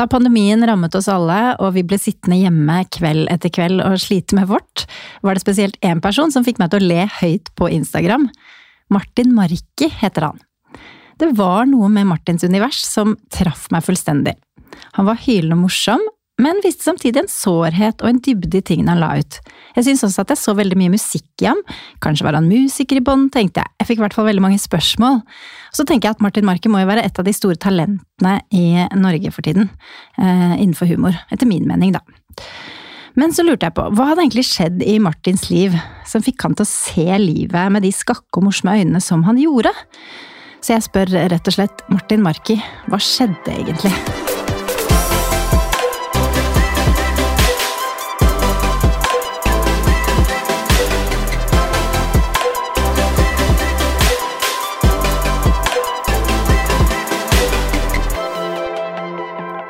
Da pandemien rammet oss alle, og vi ble sittende hjemme kveld etter kveld og slite med vårt, var det spesielt én person som fikk meg til å le høyt på Instagram. Martin Marki heter han. Det var noe med Martins univers som traff meg fullstendig. Han var hylende morsom, men viste samtidig en sårhet og en dybde i tingene han la ut. Jeg syns også at jeg så veldig mye musikk i ham. Kanskje var han musiker i bånd, tenkte jeg. Jeg fikk i hvert fall veldig mange spørsmål. Så tenker jeg at Martin Marker må jo være et av de store talentene i Norge for tiden. Eh, innenfor humor. Etter min mening, da. Men så lurte jeg på, hva hadde egentlig skjedd i Martins liv som fikk han til å se livet med de skakke og morsomme øynene som han gjorde? Så jeg spør rett og slett Martin Marki, hva skjedde egentlig?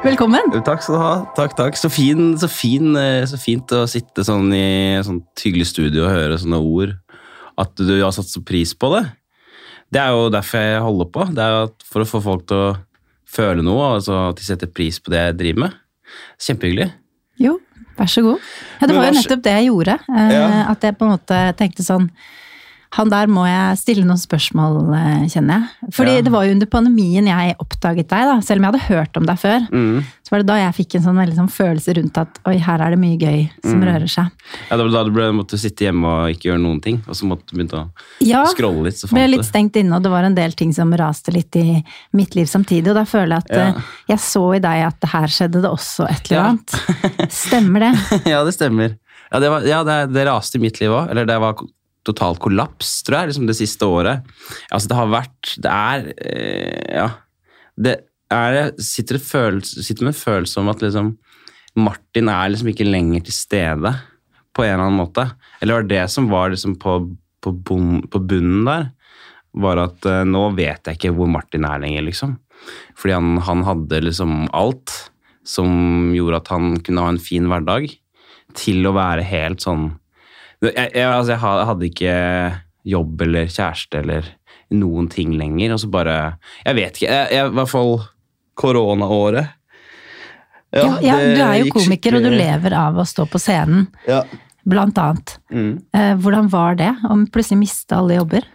Velkommen! Takk skal du ha. Takk, takk. Så, fin, så, fin, eh, så fint å sitte sånn i et sånt hyggelig studio og høre sånne ord. At du har satt så pris på det. Det er jo derfor jeg holder på. Det er jo for å få folk til å føle noe, altså at de setter pris på det jeg driver med. Kjempehyggelig. Jo, vær så god. Ja, det var jo nettopp det jeg gjorde. Eh. At jeg på en måte tenkte sånn han der må jeg stille noen spørsmål, eh, kjenner jeg. Fordi ja. det var jo under pandemien jeg oppdaget deg, da. Selv om jeg hadde hørt om deg før. Mm. Så var det da jeg fikk en sånn veldig sånn følelse rundt at oi, her er det mye gøy som mm. rører seg. Ja, det var da du ble, måtte sitte hjemme og ikke gjøre noen ting, og så måtte du begynne å ja, scrolle litt. Ja, ble litt stengt inne, og det var en del ting som raste litt i mitt liv samtidig. Og da føler jeg at ja. Eh, jeg så i deg at her skjedde det også et eller annet. Stemmer det? ja, det stemmer. Ja, det, var, ja, det, det raste i mitt liv òg. Eller det var totalt kollaps, tror jeg, liksom det siste året. Altså, det har vært Det er eh, Ja. Det er sitter, følelse, sitter med følelse om at liksom Martin er liksom ikke lenger til stede på en eller annen måte. Eller var det som var liksom på, på, bon, på bunnen der, var at uh, nå vet jeg ikke hvor Martin er lenger, liksom. Fordi han, han hadde liksom alt som gjorde at han kunne ha en fin hverdag, til å være helt sånn jeg, jeg, altså jeg, hadde ikke jobb eller kjæreste eller noen ting lenger. Og så bare Jeg vet ikke. Jeg, jeg, I hvert fall koronaåret. Ja, ja, ja, du er jo komiker, og du lever av å stå på scenen. Ja. Blant annet. Mm. Eh, hvordan var det, om plutselig miste alle jobber?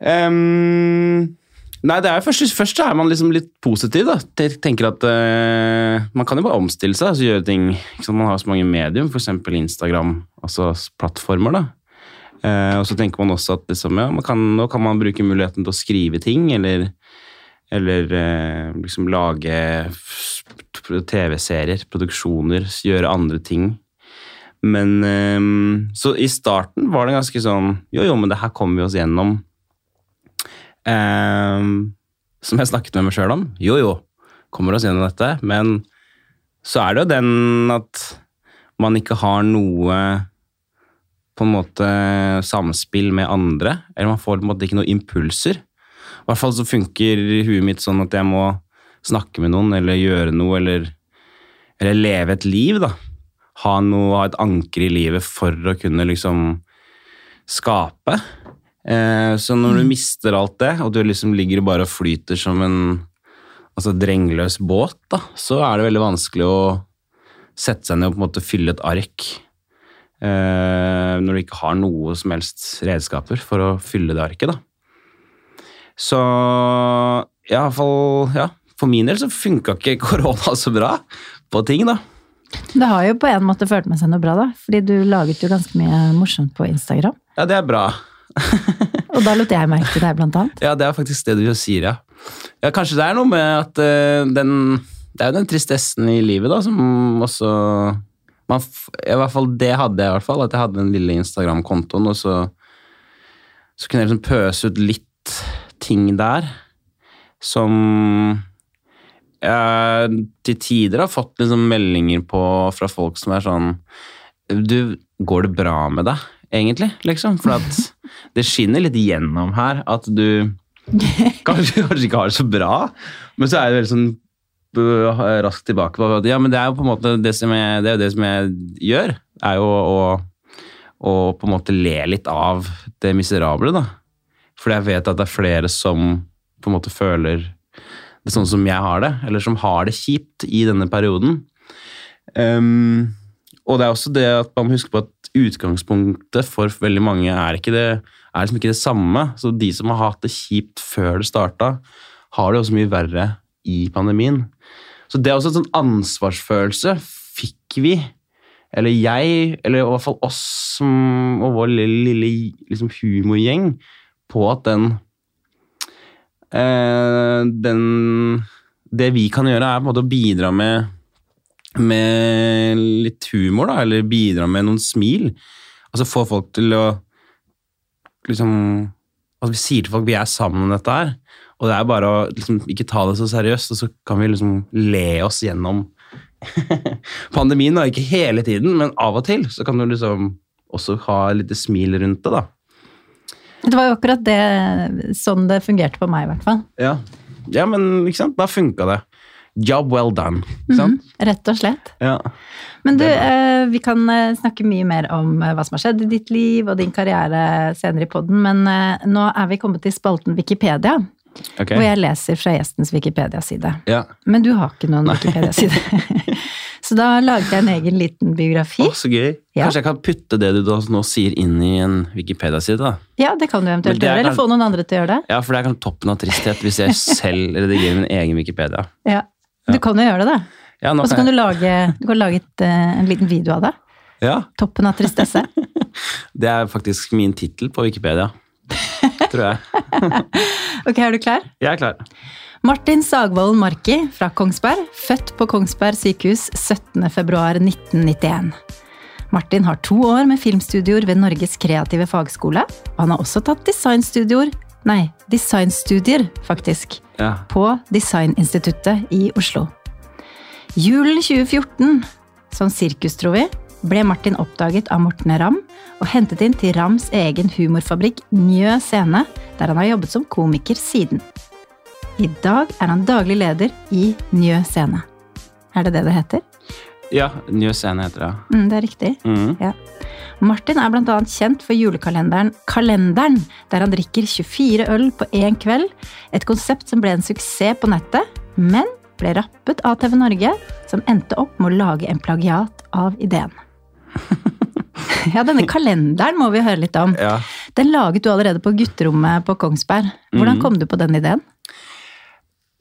Um, Nei, det er først, først er man liksom litt positiv. da. Tenker at uh, Man kan jo bare omstille seg altså gjøre ting liksom, Man har så mange medium, f.eks. Instagram, altså plattformer. da. Uh, og så tenker man også at liksom, ja, kan, nå kan man bruke muligheten til å skrive ting, eller, eller uh, liksom lage TV-serier, produksjoner, gjøre andre ting. Men Så i starten var det ganske sånn Jo, jo, men det her kommer vi oss gjennom. Um, som jeg snakket med meg sjøl om. Jo, jo, kommer oss gjennom dette. Men så er det jo den at man ikke har noe på en måte samspill med andre. Eller man får på en måte ikke noen impulser. I hvert fall så funker huet mitt sånn at jeg må snakke med noen eller gjøre noe eller, eller leve et liv, da. Ha, noe, ha et anker i livet for å kunne liksom skape. Eh, så når du mm. mister alt det, og du liksom ligger bare og flyter som en altså drengløs båt, da, så er det veldig vanskelig å sette seg ned og på en måte fylle et ark. Eh, når du ikke har noe som helst redskaper for å fylle det arket, da. Så ja, iallfall ja, for min del så funka ikke korona så bra på ting, da. Det har jo på en måte ført med seg noe bra, da. Fordi du laget jo ganske mye morsomt på Instagram. Ja, det er bra og da lot jeg merke til deg, blant annet? Ja, det er faktisk det du sier, ja. ja kanskje det er noe med at uh, den Det er jo den tristessen i livet, da, som også man, I hvert fall det hadde jeg, i hvert fall. At jeg hadde den lille Instagram-kontoen, og så, så kunne jeg liksom pøse ut litt ting der som jeg til tider har fått liksom meldinger på fra folk som er sånn Du, går det bra med deg? Egentlig, liksom. For det skinner litt gjennom her at du kanskje, kanskje ikke har det så bra, men så er det veldig sånn øh, raskt tilbake på at ja, men det er jo på en måte det som jeg, det, det som jeg gjør, er jo å, å, på en måte le litt av det miserable, da. For jeg vet at det er flere som på en måte føler det sånn som jeg har det, eller som har det kjipt i denne perioden. Um, og det er også det at man må huske på at utgangspunktet for veldig mange er ikke det, er liksom ikke det samme. Så de som har hatt det kjipt før det starta, har det også mye verre i pandemien. Så det er også en sånn ansvarsfølelse fikk vi, eller jeg, eller i hvert fall oss som, og vår lille, lille liksom humorgjeng, på at den eh, den Det vi kan gjøre, er på en måte å bidra med med litt humor, da, eller bidra med noen smil. Altså få folk til å liksom At vi sier til folk vi er sammen om dette her. Og det er bare å liksom, ikke ta det så seriøst, og så kan vi liksom le oss gjennom pandemien. da, Ikke hele tiden, men av og til. Så kan du liksom også ha et lite smil rundt det, da. Det var jo akkurat det, sånn det fungerte på meg, i hvert fall. Ja, ja men ikke sant? Da funka det. Job well done. Mhm, rett og slett. Ja. Men du, eh, vi kan eh, snakke mye mer om eh, hva som har skjedd i ditt liv og din karriere senere i podden, men eh, nå er vi kommet til spalten Wikipedia, Okay. hvor jeg leser fra gjestens Wikipedia-side. Ja. Men du har ikke noen Wikipedia-side. Så da laget jeg en egen liten biografi. Oh, så gøy. Ja. Kanskje jeg kan putte det du da nå sier inn i en Wikipedia-side? da? Ja, det kan du eventuelt gjøre. Kan... eller få noen andre til å gjøre det. Ja, for det er kanskje toppen av tristhet hvis jeg selv redigerer min egen Wikipedia. Ja. Du kan jo gjøre det, da. Ja, Og så kan du lage, du kan lage et, eh, en liten video av det. ja, Toppen av tristesse. det er faktisk min tittel på Wikipedia. Tror jeg. Ok, er du klar? Jeg er klar. Martin Sagvold Marki fra Kongsberg, født på Kongsberg sykehus 17.2.1991. Martin har to år med filmstudioer ved Norges kreative fagskole, han har også tatt designstudioer, nei, designstudier, faktisk, Ja. på Designinstituttet i Oslo. Julen 2014, som sirkus, tror vi, ble Martin oppdaget av Morten Ramm og hentet inn til Rams egen humorfabrikk Njø Scene, der han har jobbet som komiker siden. I dag er han daglig leder i Njø Scene. Er det det det heter? Ja, New Scene heter det. Mm, det er riktig. Mm. Ja. Martin er annet kjent for julekalenderen Kalenderen, der han drikker 24 øl på én kveld. Et konsept som ble en suksess på nettet, men ble rappet av TV Norge, som endte opp med å lage en plagiat av ideen. Ja, denne kalenderen må vi høre litt om. Ja. Den laget du allerede på gutterommet på Kongsberg. Hvordan kom du på den ideen?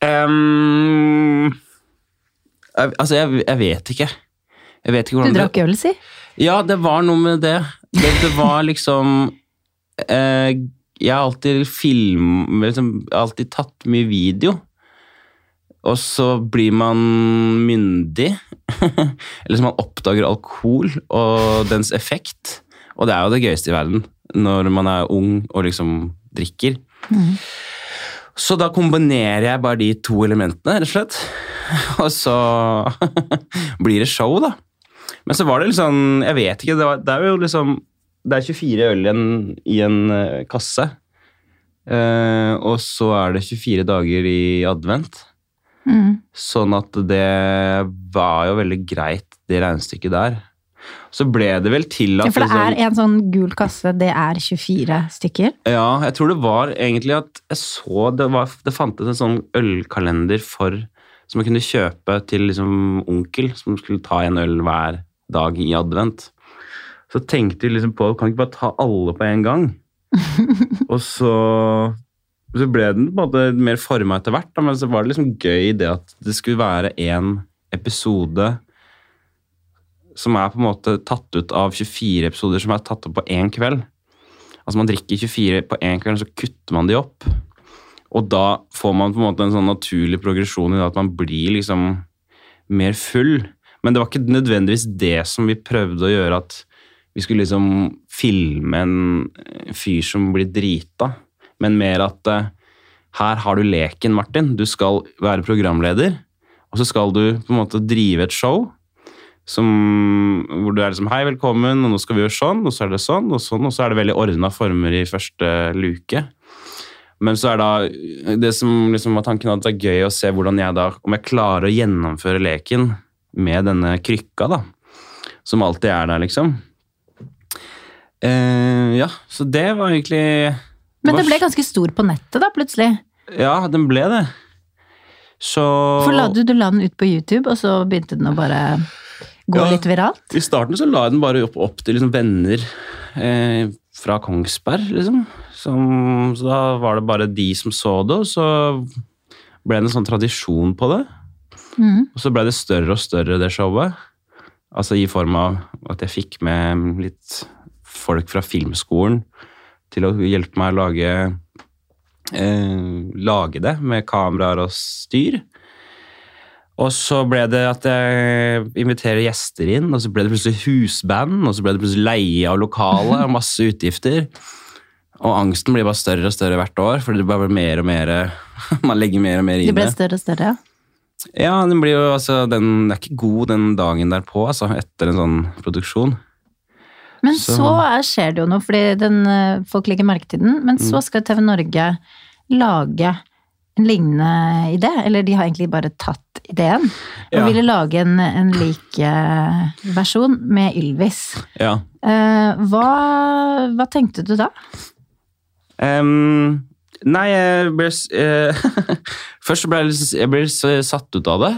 Um, altså, jeg, jeg vet ikke. Jeg vet ikke Du drakk øl, si? Ja, det var noe med det. Det, det var liksom eh, Jeg har alltid film liksom, alltid tatt mye video. Og så blir man myndig. Eller så man oppdager alkohol og dens effekt. Og det er jo det gøyeste i verden når man er ung og liksom drikker. Så da kombinerer jeg bare de to elementene, rett og slett. Og så blir det show, da. Men så var det sånn Jeg vet ikke. Det, var, det er jo liksom Det er 24 øl i en, i en eh, kasse. Uh, og så er det 24 dager i advent. Mm. Sånn at det var jo veldig greit, det regnestykket der. Så ble det vel til at Ja, for det liksom- er en sånn gul kasse, det er 24 stykker. Ja, jeg tror det var egentlig at jeg så Det, var, det fantes en sånn ølkalender for som jeg kunne kjøpe til liksom onkel, som skulle ta en øl hver dag i advent. Så tenkte vi liksom på Kan vi ikke bare ta alle på en gang? Og så så ble den på en måte mer forma etter hvert, men så var det liksom gøy det at det skulle være en episode som er på en måte tatt ut av 24 episoder som er tatt opp på én kveld. Altså Man drikker 24 på én kveld, så kutter man de opp. Og da får man på en måte en sånn naturlig progresjon i det at man blir liksom mer full. Men det var ikke nødvendigvis det som vi prøvde å gjøre, at vi skulle liksom filme en fyr som blir drita. Men mer at eh, her har du leken, Martin. Du skal være programleder. Og så skal du på en måte drive et show som, hvor du er liksom Hei, velkommen, og nå skal vi gjøre sånn, og så er det sånn, og sånn, og så er det veldig ordna former i første luke. Men så er da det som liksom var tanken at det er gøy å se hvordan jeg da, om jeg klarer å gjennomføre leken med denne krykka, da. Som alltid er der, liksom. Eh, ja, så det var egentlig Men den det ble ganske stor på nettet da, plutselig. ja, den ble det. Så For la du, du la den ut på YouTube, og så begynte den å bare gå Ja. litt viralt? I starten så la jeg den bare opp, opp til liksom venner eh, fra Kongsberg, liksom. Som, så da var det bare de som så det, og så ble det en sånn tradisjon på det. Mm. Og så ble det større og større, det showet. Altså i form av at jeg fikk med litt folk fra filmskolen til å hjelpe meg å lage, eh, lage det med kameraer og styr. Og så ble det at jeg inviterer gjester inn, og så ble det plutselig husband, og så ble det plutselig leie av lokale og masse utgifter. Og angsten blir bare større og større hvert år, fordi det bare blir mer og mer Man legger mer og mer i det. ble det. større og større, ja. Ja, den blir jo altså Den er ikke god den dagen derpå, altså, etter en sånn produksjon. Men Så- så, er- skjer det jo noe, fordi den, eh, folk legger merke til den. Men Mm. så skal TV Norge lage en lignende idé, eller de har egentlig bare tatt ideen. Og Ja. ville lage en, en lik eh, versjon med Ylvis. Ja. Eh, hva, hva tenkte du da? Ehm, nei, jeg ble eh, Først ble jeg, jeg ble satt ut av det.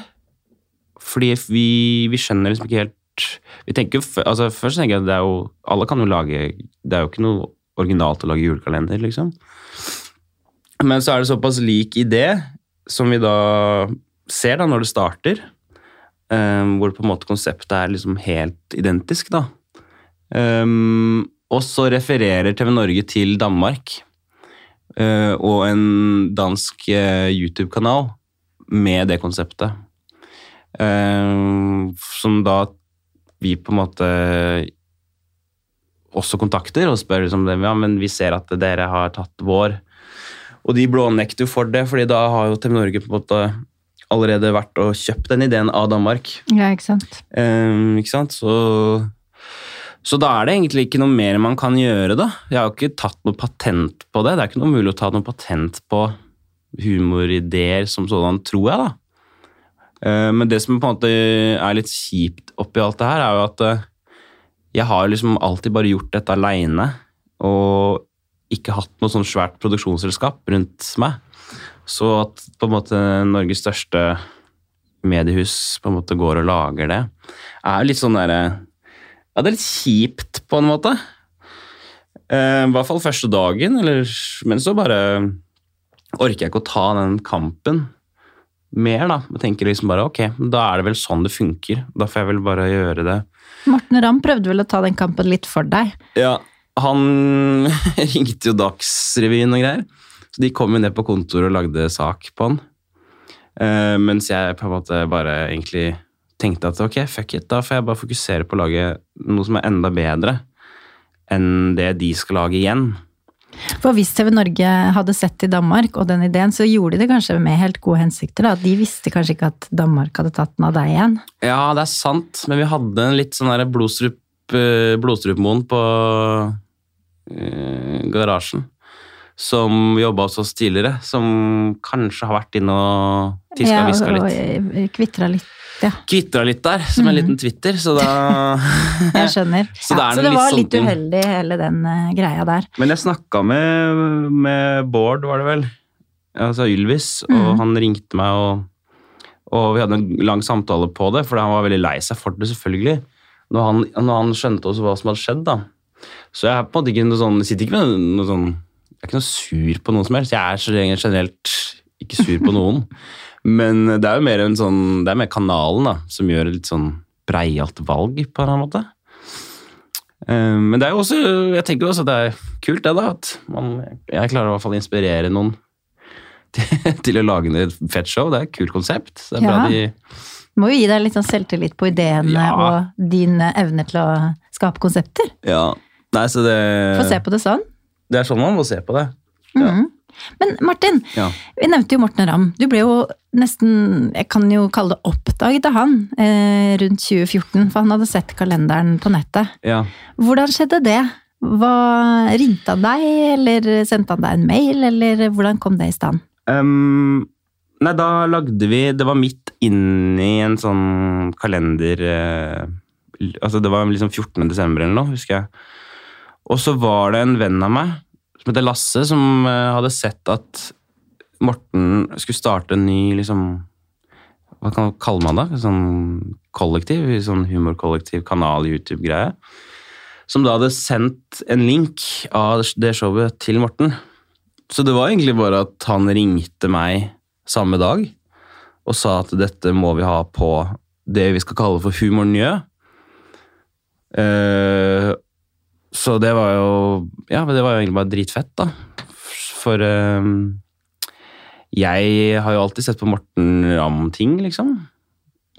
Fordi vi, vi skjønner liksom ikke helt vi tenker, altså Først tenker jeg at det er jo Alle kan jo lage Det er jo ikke noe originalt å lage julekalender, liksom. Men så er det såpass lik idé, som vi da ser da når det starter, um, hvor på en måte konseptet er liksom helt identisk, da. Ehm, og så refererer TV Norge til Danmark uh, og en dansk uh, YouTube-kanal med det konseptet. Uh, som da vi på en måte også kontakter og spør liksom, ja, men vi ser at dere har tatt vår. Og de blånekter jo for det, fordi da har jo TV Norge på en måte allerede vært og kjøpt den ideen av Danmark. Ja, ikke sant? Ehm, ikke sant? Så, så da er det egentlig ikke noe mer man kan gjøre, da. Jeg har jo ikke tatt noe patent på det. Det er ikke noe mulig å ta noe patent på humorideer som sådan, tror jeg, da. Eh, Men det som på en måte er litt kjipt oppi alt det her, er jo at eh, jeg har liksom alltid bare gjort dette aleine, og ikke hatt noe sånn svært produksjonsselskap rundt meg. Så at på en måte Norges største mediehus på en måte går og lager det, er jo litt sånn derre Ja, det er litt kjipt på en måte. Eh, I hvert fall første dagen, eller, men så bare orker jeg ikke å ta den kampen mer, da. Jeg tenker liksom bare ok, da er det vel sånn det funker. Da får jeg vel bare gjøre det. Morten Ramm prøvde vel å ta den kampen litt for deg. Ja, han ringte jo Dagsrevyen og greier. Så de kom jo ned på kontoret og lagde sak på han. Uh, mens jeg på en måte bare egentlig tenkte at ok, fuck it, da får jeg bare fokusere på å lage noe som er enda bedre enn det de skal lage igjen. For hvis TV Norge hadde sett i Danmark og den ideen, så gjorde de det kanskje med helt gode hensikter. da. De visste kanskje ikke at Danmark hadde tatt den av deg igjen. Ja, det er sant, men vi hadde en litt sånn blodstrup, eh, blodstrupmoen på øh, garasjen. Som jobba hos oss tidligere, som kanskje har vært inne og tiska og hviska litt. og kvitra litt, ja. Kvitra litt der, som en liten Twitter, så da Jeg skjønner. Så ja, så det litt var sånne litt ting. uheldig, hele den uh, greia der. Men jeg snakka med, med Bård, var det vel, altså Ylvis, og Mhm. han ringte meg, og, og vi hadde en lang samtale på det, for han var veldig lei seg for det, selvfølgelig. Når han, når han skjønte også hva som hadde skjedd, da. Så jeg er på en måte ikke noe sånn, sitter ikke med noe sånn Jeg er ikke noe sur på noen som helst. Jeg er generelt ikke sur på noen. Men det er jo mer en sånn, det er mer kanalen da, som gjør et litt sånn breialt valg, på en eller annen måte. Eh, Men det er jo også, jeg tenker også at det er kult det da, at man, jeg klarer i hvert fall å inspirere noen til, til å lage et fett show. Det er et kult konsept. Det er bra de, Må jo gi deg litt sånn selvtillit på ideene Ja. og din eh, evne til å skape konsepter. ja. Nei, så det, Få se på det sånn. det er sånn man må se på det. Ja. Mhm. Men Martin, Ja. vi nevnte jo Morten Ramm. Du ble jo nesten, jeg kan jo kalle det oppdaget av han, eh, rundt 2014, for han hadde sett kalenderen på nettet. Ja. Hvordan skjedde det? Hva, ringte han deg, eller sendte han deg en mail, eller hvordan kom det i stand? Um, nei, da lagde vi Det var midt inni en sånn kalender eh, Altså, det var liksom 14. desember eller noe, husker jeg. Og så var det en venn av meg som heter Lasse, som eh, hadde sett at Morten skulle starte en ny liksom, Hva kan, kaller man det? Sånn kollektiv, sånn humorkollektiv kanal YouTube-greie. Som da hadde sendt en link av det showet til Morten. Så det var egentlig bare at han ringte meg samme dag og sa at dette må vi ha på det vi skal kalle for Humor Njø. Eh, så det var jo Ja, det var jo egentlig bare dritfett, da. For eh, jeg har jo alltid sett på Morten Ramm-ting, liksom.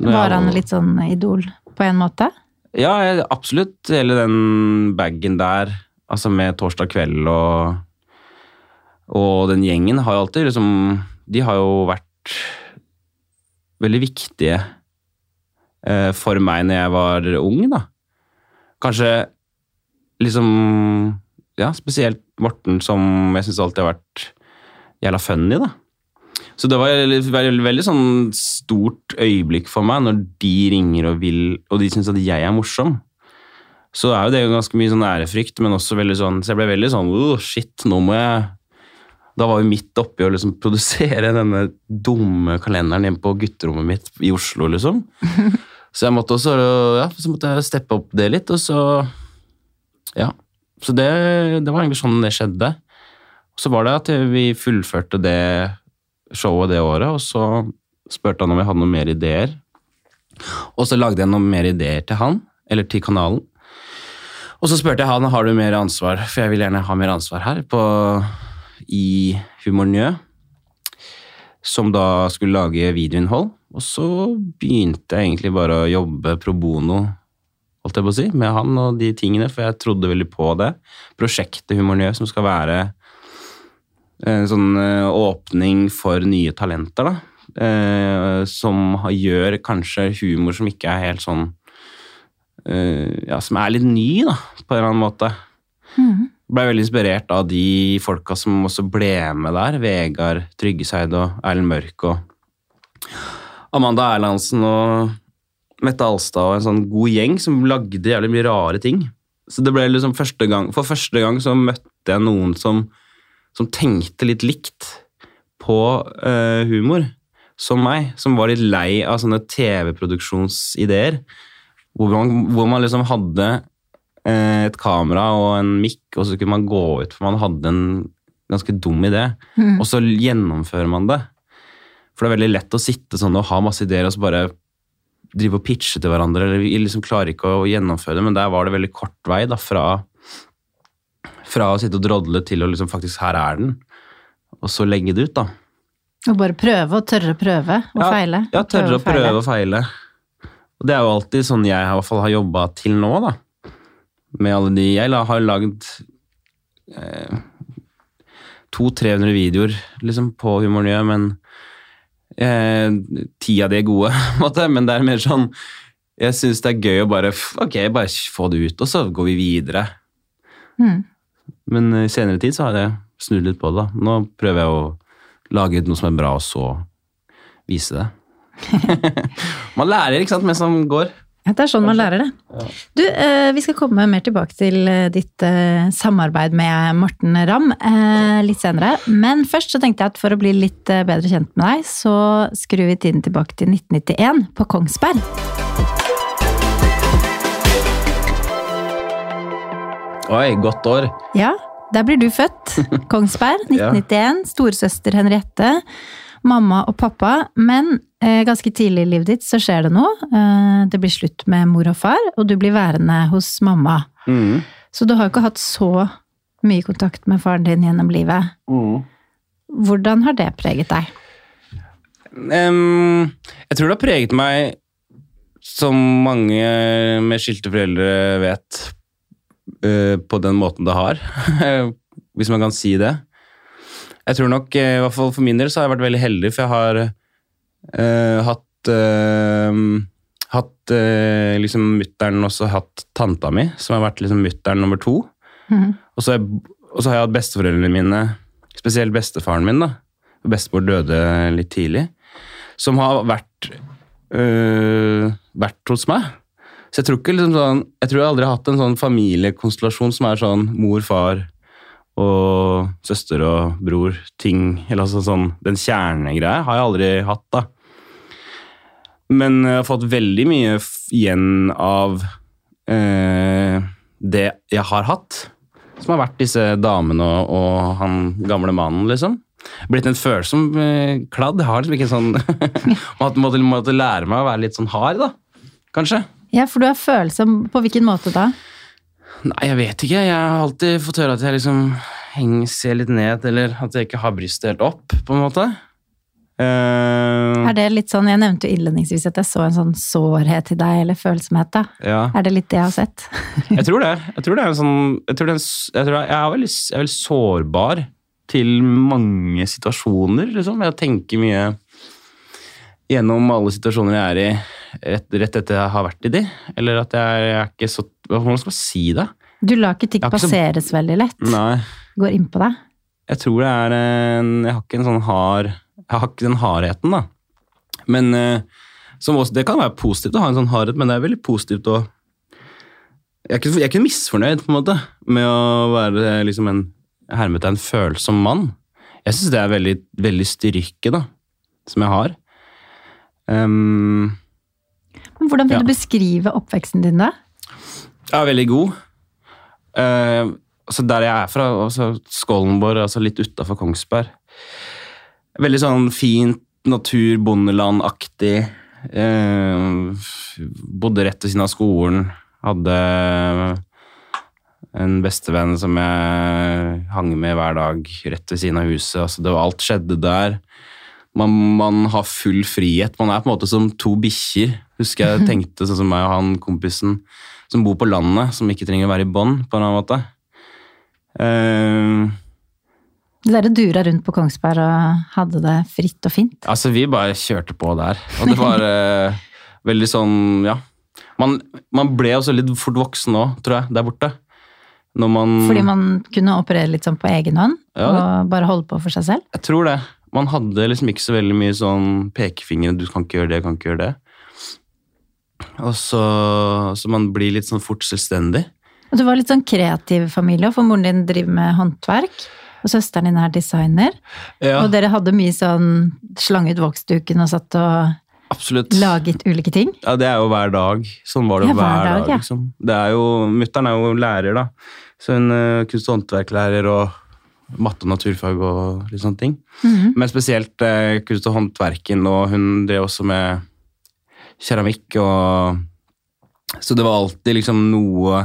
Når Var han litt sånn idol på en måte? Ja, absolutt. Hele den bagen der, altså med Torsdag kveld og Og den gjengen har jo alltid liksom De har jo vært veldig viktige eh, for meg når jeg var ung, da. Kanskje liksom Ja, spesielt Morten, som jeg syns alltid har vært jævla funny, da. Så det var veldig, veldig, veldig sånn stort øyeblikk for meg når de ringer og vil, og de syns at jeg er morsom. Så er jo det ganske mye sånn ærefrykt, men også veldig sånn Så jeg ble veldig sånn oh, Shit, nå må jeg Da var vi midt oppi å liksom produsere denne dumme kalenderen hjemme på gutterommet mitt i Oslo, liksom. Så jeg måtte også Ja, så måtte jeg steppe opp det litt, og så Ja. Så det, det var egentlig sånn det skjedde. Så var det at vi fullførte det showet det året, og så spurte han om jeg hadde noen mer ideer. Og så lagde jeg noen mer ideer til han, eller til kanalen. Og så spurte jeg han har du mer ansvar, for jeg vil gjerne ha mer ansvar her på, i Humor Njø, som da skulle lage videoinnhold. Og så begynte jeg egentlig bare å jobbe pro bono holdt jeg på å si, med han og de tingene, for jeg trodde veldig på det. Prosjektet Humor Njø, som skal være en sånn eh, åpning for nye talenter, da. Eh, som gjør kanskje humor som ikke er helt sånn eh, Ja, som er litt ny, da, på en eller annen måte. Mm. Ble veldig inspirert av de folka som også ble med der. Vegard Tryggeseid og Erlend Mørk og Amanda Erlandsen og Mette Alstad og en sånn god gjeng som lagde jævlig mye rare ting. Så det ble liksom første gang, For første gang så møtte jeg noen som, som tenkte litt likt på uh, humor som meg. Som var litt lei av sånne TV-produksjonsideer. Hvor hvor man liksom hadde uh, et kamera og en mikk, og så kunne man gå ut, for man hadde en ganske dum idé. Mm. Og så gjennomfører man det. For det er veldig lett å sitte sånn og ha masse ideer og så bare drive og pitche til hverandre, eller vi liksom klarer ikke å gjennomføre det, men der var det veldig kort vei da, fra, fra å sitte og drodle til å liksom faktisk her er den, og så legge det ut, da. Og bare prøve, og tørre å prøve og Ja, feile. Ja, tørre å prøve og feile. Og det er jo alltid sånn jeg i hvert fall har jobba til nå, da. Med alle de Jeg har lagd eh, 200-300 videoer liksom, på Humornøye, men eh, ti av de er gode. Men det er mer sånn Jeg syns det er gøy å bare Ok, bare få det ut, og så går vi videre. Mm. Men i senere tid så har jeg snudd litt på det. da. Nå prøver jeg å lage noe som er bra, og så vise det. Man lærer, ikke sant, mens man går. Det er sånn man lærer det. Du, eh, vi skal komme mer tilbake til eh, ditt eh, samarbeid med Morten Ramm litt senere. Men først så tenkte jeg at for å bli litt bedre kjent med deg, så skrur vi tiden tilbake til 1991 på Kongsberg. Oi, godt år. Ja, der blir du født. Kongsberg, 1991. Storesøster Henriette. Mamma og pappa. Men eh, ganske tidlig i livet ditt så skjer det noe. Eh, det blir slutt med mor og far, og du blir værende hos mamma. Mm. Så du har ikke hatt så mye kontakt med faren din gjennom livet. Mm. Hvordan har det preget deg? Um, jeg tror det har preget meg, som mange med skilte foreldre vet, uh, på den måten det har. Hvis man kan si det. Jeg tror nok, eh, i hvert fall for min del, så har jeg vært veldig heldig, for jeg har uh, hatt uh, Hatt uh, liksom mutter'n og hatt tanta mi, som har vært liksom mutter'n nummer to. Mm. Og så, jeg, og så har jeg hatt besteforeldrene mine, spesielt bestefaren min, da. Bestemor døde litt tidlig. Som har vært, vært hos meg. Så jeg tror ikke liksom sånn Jeg tror jeg aldri har hatt en sånn familiekonstellasjon som er sånn mor, far og søster og bror, ting Eller altså sånn Den kjernegreia har jeg aldri hatt, da. Men jeg har fått veldig mye igjen av eh, det jeg har hatt. Som har vært disse damene og, og han gamle mannen, liksom. Blitt en følsom eh, kladd. Jeg har liksom ikke sånn måtte, måtte, måtte lære meg å være litt sånn hard, da. Kanskje. Ja, for du er følsom. På hvilken måte da? Nei, jeg vet ikke. Jeg har alltid fått høre at jeg liksom henger, ser litt ned, eller at jeg ikke har brystet helt opp, på en måte. Uh, Er det litt sånn, Jeg nevnte jo innledningsvis at jeg så en sånn sårhet i deg, eller følsomhet. da. ja. Er det litt det jeg har sett? Jeg tror det. Jeg tror det er en sånn Jeg, tror det er en, jeg, tror jeg, jeg, er veldig, jeg er veldig sårbar til mange situasjoner, liksom. Jeg tenker mye gjennom alle situasjoner jeg er i, rett, rett etter jeg har vært i de. Eller at jeg, jeg er ikke så Hvordan skal man si det? Du lar ikke ting passeres så- veldig lett. Nei. Går inn på deg. Jeg tror det er en Jeg har ikke en sånn hard Jeg har ikke den hardheten, da. Men eh, som også, det kan være positivt å ha en sånn hardhet, men det er veldig positivt å Jeg er ikke, jeg er ikke misfornøyd på en måte med å være liksom en hermetegn følsom mann. Jeg syns det er veldig, veldig styrke, da, som jeg har. Ehm, Men hvordan vil Ja. du beskrive oppveksten din da? Jeg er veldig god. Uh, altså der jeg er fra, altså Skålenborg, altså litt utafor Kongsberg. Veldig sånn fint natur, bondelandaktig. Uh, bodde rett ved siden av skolen. Hadde en bestevenn som jeg hang med hver dag rett ved siden av huset. Altså det var, alt skjedde der. Man, man har full frihet. Man er på en måte som to bikkjer. Husker jeg tenkte sånn som meg og han kompisen som bor på landet, som ikke trenger å være i bånd på en annen måte. Uh, Dere dura rundt på Kongsberg og hadde det fritt og fint. altså, vi bare kjørte på der. Og det var uh, veldig sånn, ja. Man, man ble også litt fort voksen òg, tror jeg, der borte. Man Fordi man kunne operere litt sånn på egen hånd Ja, og bare holde på for seg selv. Jeg tror det. Man hadde liksom ikke så veldig mye sånn pekefingre, du kan ikke gjøre det, kan ikke gjøre det. Og så, så man blir litt sånn fort selvstendig. Og du var litt sånn kreativ familie, for moren din driver med håndverk. Og søsteren din er designer. Ja, Og dere hadde mye sånn slang ut voksduken og satt og absolutt. laget ulike ting. Ja, det er jo hver dag. Sånn var det Ja, hver, hver dag, dag. ja. liksom. Det er jo, Mutter'n er jo lærer, da. Så hun er kunst- og håndverklærer og matte og naturfag og litt sånne ting. Mhm. Men spesielt eh, kunst- og håndverken, og hun drev også med keramikk og Så det var alltid liksom noe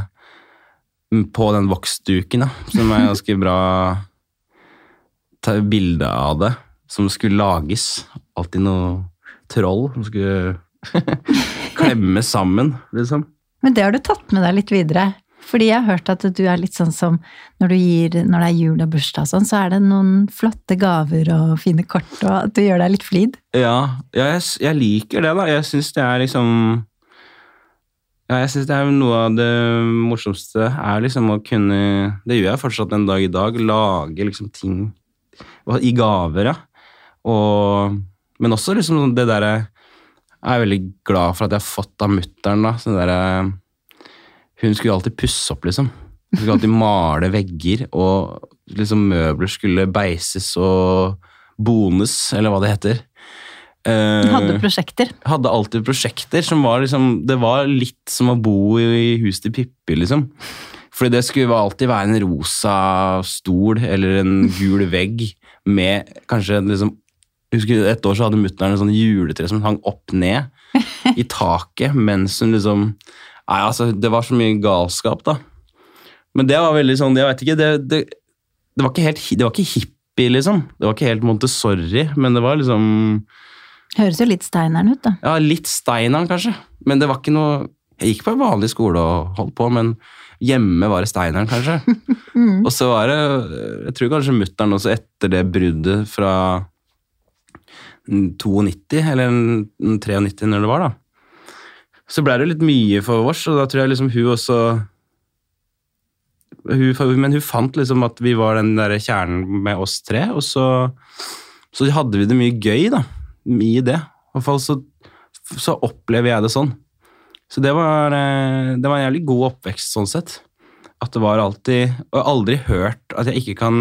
på den voksduken da, som er ganske bra Ta bilde av det, som skulle lages. Alltid noe troll som skulle klemme sammen, liksom. Men det har du tatt med deg litt videre. Fordi jeg har hørt at du er litt sånn som når, gir, når det er jul og bursdag og sånn, så er det noen flotte gaver og fine kort, og at du gjør deg litt flid. Ja, ja jeg, jeg liker det, da. Jeg syns det er liksom Ja, jeg syns det er noe av det morsomste er liksom å kunne Det gjør jeg fortsatt en dag i dag. Lage liksom ting i gaver, ja. Og, men også liksom det derre Jeg er veldig glad for at jeg har fått av mutter'n, da. Sånn derre Hun skulle alltid pusse opp, liksom. Hun skulle alltid male vegger, og liksom møbler skulle beises og bones, eller hva det heter. Uh, hadde prosjekter. hadde alltid prosjekter som var liksom Det var litt som å bo i, i huset til Pippi, liksom. Fordi det skulle alltid være en rosa stol eller en gul vegg med kanskje liksom husker Et år så hadde mutter'n en sånn juletre som hang opp ned i taket mens hun liksom Nei, altså, det var så mye galskap, da. Men det var veldig sånn Jeg vet ikke, det, det, det var ikke helt Det var ikke hippie, liksom. Det var ikke helt Montessori, men det var liksom Høres jo litt Steineren ut, da. ja, litt Steineren, kanskje. Men det var ikke noe Jeg gikk på en vanlig skole og holdt på, men hjemme var det Steineren, kanskje. Mm. Og så var det Jeg tror kanskje mutter'n også etter det bruddet fra 92, eller 93, når det var, da. Så ble det litt mye for oss, og da tror jeg liksom hun også hun, Men hun fant liksom at vi var den der kjernen med oss tre, og så, så hadde vi det mye gøy, da. I det. I hvert fall så, så opplever jeg det sånn. Så det var, eh, det var en jævlig god oppvekst sånn sett. At det var alltid Og jeg har aldri hørt at jeg ikke kan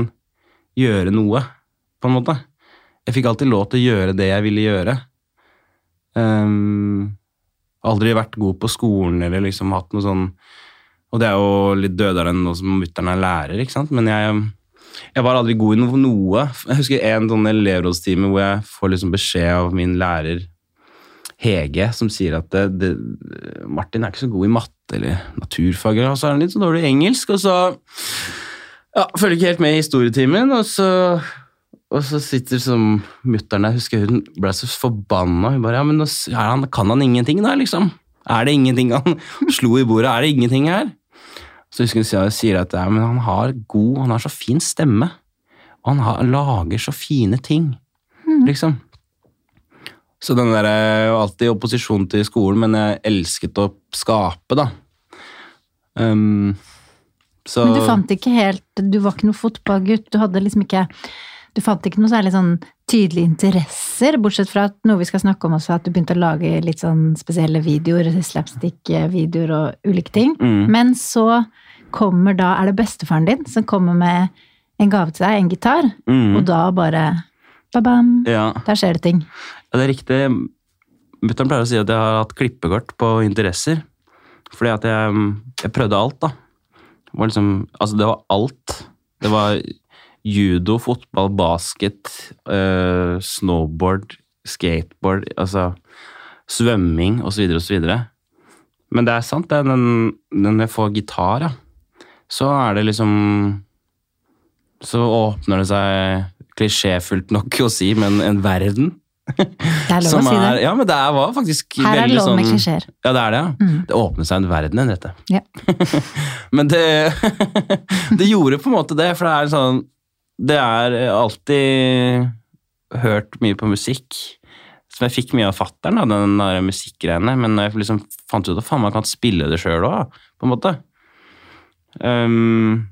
gjøre noe, på en måte. Jeg fikk alltid lov til å gjøre det jeg ville gjøre. Ehm, aldri vært god på skolen eller liksom hatt noe sånn Og det er jo litt dødere enn nå som mutter'n er lærer, ikke sant. Men jeg, jeg var aldri god i noe. Jeg husker en sånn elevrådstime hvor jeg får liksom beskjed av min lærer Hege, som sier at det, det, Martin er ikke så god i matte eller naturfag, og så er han litt så dårlig i engelsk, og så ja, følger ikke helt med i historietimen, og så og så sitter som mutter'n der, husker hun ble så forbanna. Hun bare Ja, men nå er han, kan han ingenting, da, liksom? Er det ingenting han slo i bordet? Er det ingenting her? Så husker hun sier- sier at ja, men han har god Han har så fin stemme. Og han har, lager så fine ting, liksom. Så den der Jeg var alltid i opposisjon til skolen, men jeg elsket å skape, da. Um, så Men du fant ikke helt Du var ikke noe fotballgutt, du hadde liksom ikke Du fant ikke noe særlig sånn tydelige interesser, bortsett fra at noe vi skal snakke om også, at du begynte å lage litt sånn spesielle videoer, slapstick-videoer og ulike ting. Mm. Men så kommer da, er det bestefaren din som kommer med en gave til deg, en gitar, mm, og da bare ba-bam, ja. der skjer det ting. Ja, det er riktig. Mutter'n pleier å si at jeg har hatt klippekort på interesser. Fordi at jeg, jeg prøvde alt, da. Det var liksom Altså, det var alt. Det var judo, fotball, basket, uh, snowboard, skateboard, altså svømming osv. osv. Men det er sant, det. Den, når jeg får gitar, ja, så er det liksom Så åpner det seg klisjéfullt nok å si, men en verden. Det er lov Som å si det. er, ja, men det var faktisk Her er det lov med sånn klisjeer. Ja, det er det, ja. Mm. Det åpnet seg en verden enn dette. Ja. men det Det gjorde på en måte det, for det er sånn Det er alltid hørt mye på musikk. Som jeg fikk mye av fattern, den der musikkgreiene. Men jeg liksom fant ut at faen, man kan spille det sjøl òg, på en måte. Um,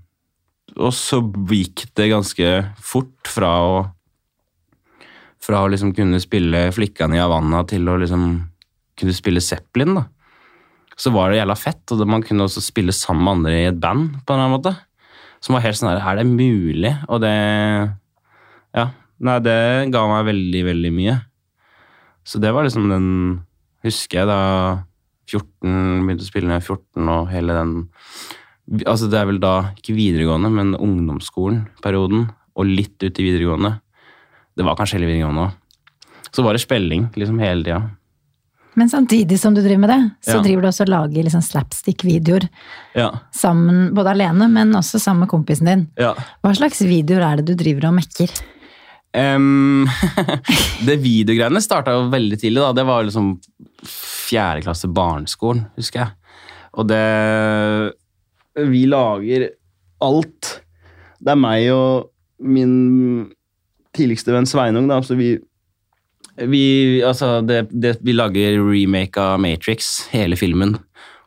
og så gikk det ganske fort fra å fra å liksom kunne spille flikkene i Havanna til å liksom kunne spille Zeppelin, da. Så var det jævla fett, og man kunne også spille sammen med andre i et band, på en eller annen måte. Som var helt sånn her, er det mulig? Og det Ja. Nei, det ga meg veldig, veldig mye. Så det var liksom den Husker jeg da 14 Begynte å spille da jeg var 14, og hele den Altså, det er vel da ikke videregående, men ungdomsskolen-perioden, og litt ut i videregående. Det var kanskje hele videregående òg. Så var det spilling liksom hele tida. Men samtidig som du driver med det, så Ja. driver du også og lager liksom slapstick-videoer Ja. sammen, både alene, men også sammen med kompisen din. ja. Hva slags videoer er det du driver og mekker? Um, det videogreiene starta jo veldig tidlig. da. Det var liksom fjerde klasse barneskolen, husker jeg. Og det Vi lager alt. Det er meg og min tidligste venn Sveinung, da, så vi vi, altså det, det, vi lager remake av Matrix, hele filmen.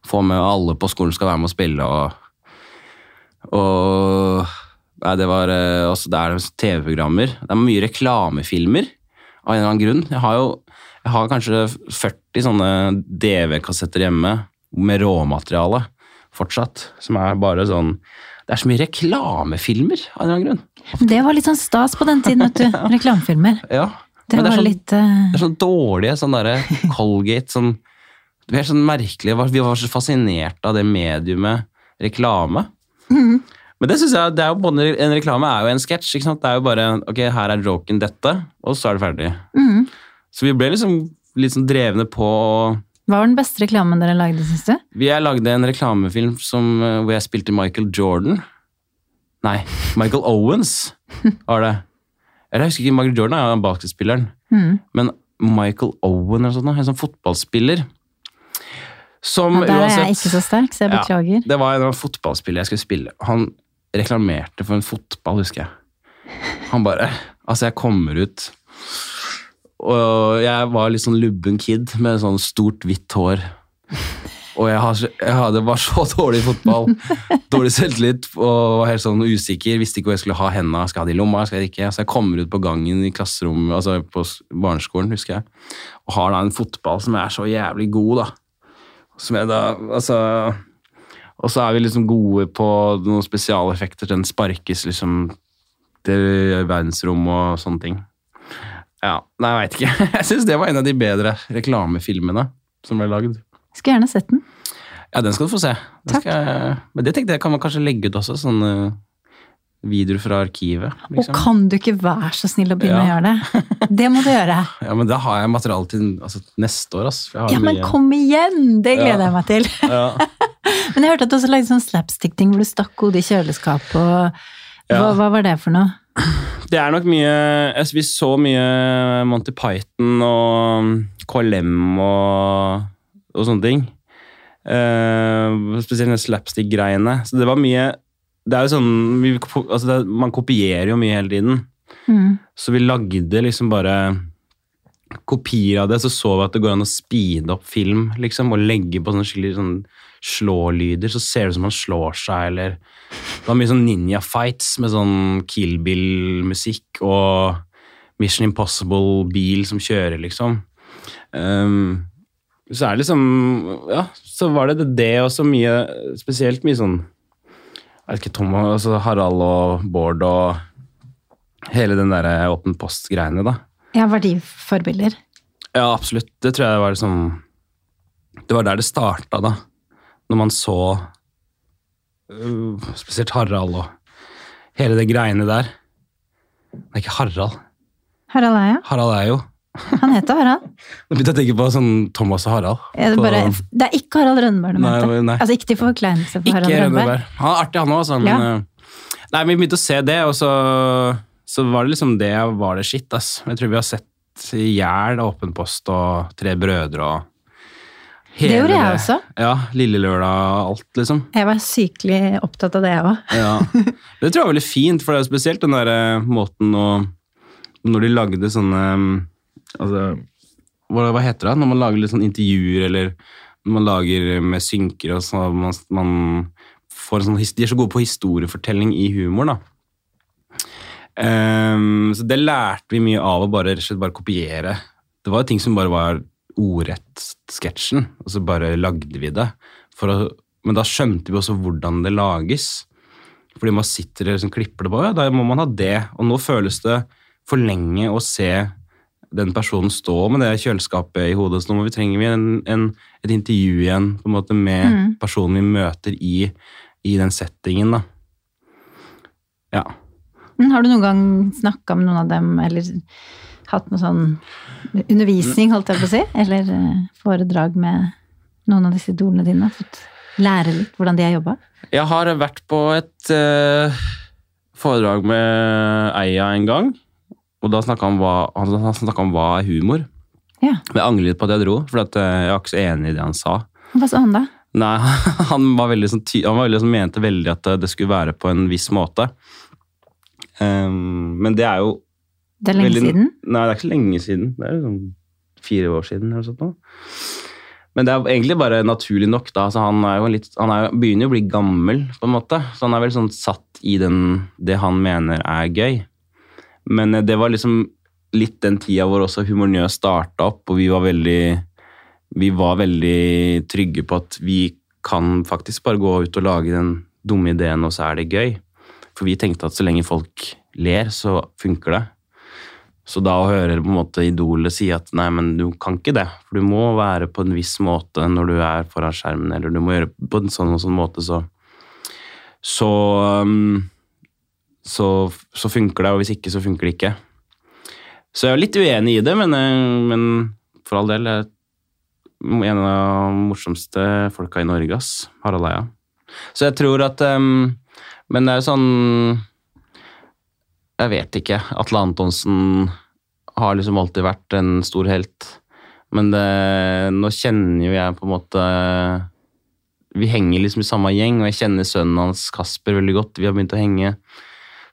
Får med alle på skolen skal være med å spille, og, og Nei, det var eh, også Det er TV-programmer. Det er mye reklamefilmer, av en eller annen grunn. Jeg har jo jeg har kanskje 40 sånne DV-kassetter hjemme med råmateriale fortsatt, som er bare sånn Det er så mye reklamefilmer, av en eller annen grunn. Det var litt sånn stas på den tiden, vet du. Reklamefilmer. Ja, Det men var er sånn, litt uh... det er sånn dårlige sånn derre Colgate sånn Det er sånn merkelig. Vi var så fascinert av det mediumet reklame. Mm. Men det synes jeg, det er jo både en reklame er jo en sketsj. Det er jo bare ok, her er joken dette, og så er det ferdig. Mm. Så vi ble liksom litt sånn drevne på å Hva var den beste reklamen dere lagde, syns du? Vi jeg lagde en reklamefilm som, eh, hvor jeg spilte Michael Jordan. Nei, Michael Owens var det. Eller jeg husker ikke, Michael Jordan er jo basketspilleren. Mm. Men Michael Owen eller sånt, en sånn fotballspiller. Som Ja, der er jeg ikke så sterk, så jeg Ja. beklager. Det var en fotballspiller jeg skulle spille. Han reklamerte for en fotball, husker jeg. Han bare Altså, jeg kommer ut Og jeg var litt sånn lubben kid med sånn stort, hvitt hår. Og jeg, har, jeg hadde, var så dårlig fotball. Dårlig selvtillit og var helt sånn usikker. Visste ikke hvor jeg skulle ha hendene. Skal jeg ha det i lomma? Skal jeg ikke? Så jeg kommer ut på gangen i klasserommet, altså på barneskolen, husker jeg, og har da en fotball som er så jævlig god, da. Som jeg da Altså Og så er vi liksom gode på noen spesialeffekter. Den sparkes liksom til verdensrom og sånne ting. Ja, nei, jeg veit ikke. Jeg syns det var en av de bedre reklamefilmene som ble lagd. Skulle gjerne sett den. Ja, den skal du få se. Takk. Jeg- men det tenkte jeg kan man kanskje legge ut også, sånne videoer fra arkivet. Og Liksom. kan du ikke være så snill å begynne å gjøre det? Det må du gjøre. Ja, men da har jeg materiale til altså, neste år, Altså. Ja, men mye- kom igjen! Det gleder Ja. jeg meg til. Ja. Men jeg hørte at du også lagde sånn slapstick-ting hvor du stakk hodet i kjøleskapet og hva, Ja. hva var det for noe? Det er nok mye altså, Vi så mye Monty Python og KLM og, og sånne ting. Uh, spesielt den slapstick-greiene. Så det var mye Det er jo sånn vi, altså det, Man kopierer jo mye hele tiden. Mm. Så vi lagde liksom bare kopier av det, så så vi at det går an å speede opp film, liksom, og legge på sånne skikkelig sånn slålyder, så ser det ut som man slår seg, eller Det var mye sånn ninja-fights med sånn Kill Bill-musikk og Mission Impossible-bil som kjører, liksom. Ehm, så er det liksom Ja, så var det det, det og så mye Spesielt mye sånn Jeg vet ikke, Tom og altså Harald og Bård og hele den derre Åpen post-greiene, da. Ja, var de forbilder? Ja, absolutt. Det tror jeg var liksom Det var der det starta, da. Når man så øh, spesielt Harald og hele det greiene der. Det er ikke Harald. Harald er jo. Harald er jo Han heter Harald. Nå begynte jeg å tenke på sånn Thomas og Harald. Ja, det, bare, det er ikke Harald Rønneberg du mente? Altså ikke til forkleinelse for Ikke Harald Rønneberg? Han er artig, han òg, altså. Men, Ja. øh, Nei, vi begynte å se det, og så, så var det liksom det var det shit, ass. Jeg tror vi har sett i hjel Åpen post og Tre brødre og Hele Det gjorde jeg også. Ja, Lille Lørdag, alt, liksom. Jeg var sykelig opptatt av det, jeg òg. Ja. Det tror jeg var veldig fint, for det er jo spesielt den der eh, måten å Når de lagde sånne mm, altså, hva, heter det? Når man lager litt sånn intervjuer, eller når man lager med synker og sånn man, man sånn, De er så gode på historiefortelling i humor, da. Um, så det lærte vi mye av å bare, bare kopiere. Det var jo ting som bare var ordrett sketsjen, og så bare lagde vi det. Å, men da skjønte vi også hvordan det lages. Fordi man sitter og liksom klipper det på, ja, da må man ha det. Og nå føles det for lenge å se den personen stå med det kjøleskapet i hodet. Så nå må vi, trenger vi en, en, et intervju igjen på en måte med Mm. personen vi møter i, i den settingen. da. Ja. Har du noen gang snakka med noen av dem, eller hatt noe sånn undervisning, holdt jeg på å si? Eller eh, foredrag med noen av disse idolene dine? Fått lære litt hvordan de har jobba? Jeg har vært på et uh, foredrag med Eia en gang. Og da snakka han, han han om hva er humor. Ja. Jeg angrer litt på at jeg dro, for eh, jeg var ikke så enig i det han sa. Hva sa han da? Nei, han var veldig sånn, han var veldig sånn, mente veldig at det skulle være på en viss måte. Um, men det er jo Det er lenge veldig- siden? Nei, det er ikke så lenge siden. Det er sånn fire år siden. eller sånt nå. Men det er egentlig bare naturlig nok. da, altså Han jo litt, han jo- begynner jo å bli gammel, på en måte. Så han er vel sånn satt i den, det han mener er gøy. Men eh, det var liksom litt den tida hvor også Humor Njø starta opp, og vi var veldig vi var veldig trygge på at vi kan faktisk bare gå ut og lage den dumme ideen, og så er det gøy. For vi tenkte at så lenge folk ler, så funker det. Så da å høre på en måte idolet si at nei, men du kan ikke det, for du må være på en viss måte når du er foran skjermen, eller du må gjøre på en sånn og sånn måte, så så, um, så så funker det, og hvis ikke, så funker det ikke. Så jeg er litt uenig i det, men, eh, men for all del jeg, En av de morsomste folka i Norge, ass. Harald Eia. Så jeg tror at um, Men det er jo sånn Jeg vet ikke. Atle Antonsen har liksom alltid vært en stor helt. Men det, nå kjenner jo jeg på en måte Vi henger liksom i samme gjeng, og jeg kjenner sønnen hans Kasper veldig godt. Vi har begynt å henge.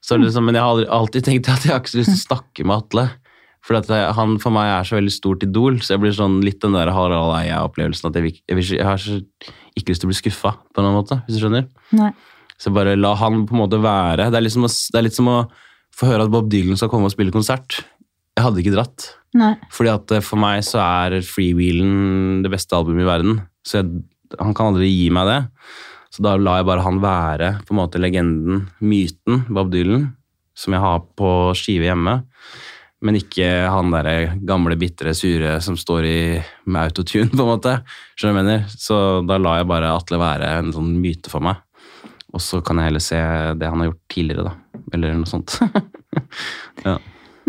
Så liksom, men jeg har alltid tenkt at jeg har ikke så lyst til å snakke med Atle. For jeg, han for meg er så veldig stort idol, så jeg blir sånn litt den der Harald Eia-opplevelsen at jeg, jeg, jeg har ikke lyst til å bli skuffa, på noen måte, hvis du skjønner. Nei. Så bare la han på en måte være. Det er, liksom det er litt som å få høre at Bob Dylan skal komme og spille konsert. Jeg hadde ikke dratt. Nei. Fordi at eh, for meg så er Freewheelen det beste albumet i verden. Så han kan aldri gi meg det. Så da lar jeg bare han være på en måte legenden, myten, Bob Dylan, som jeg har på skive hjemme. Men ikke han derre gamle, bitre, sure som står i med autotune, på en måte. Skjønner du hva jeg mener? Så da lar jeg bare Atle være en sånn myte for meg. Og så kan jeg heller se det han har gjort tidligere, da. Eller noe sånt. ja.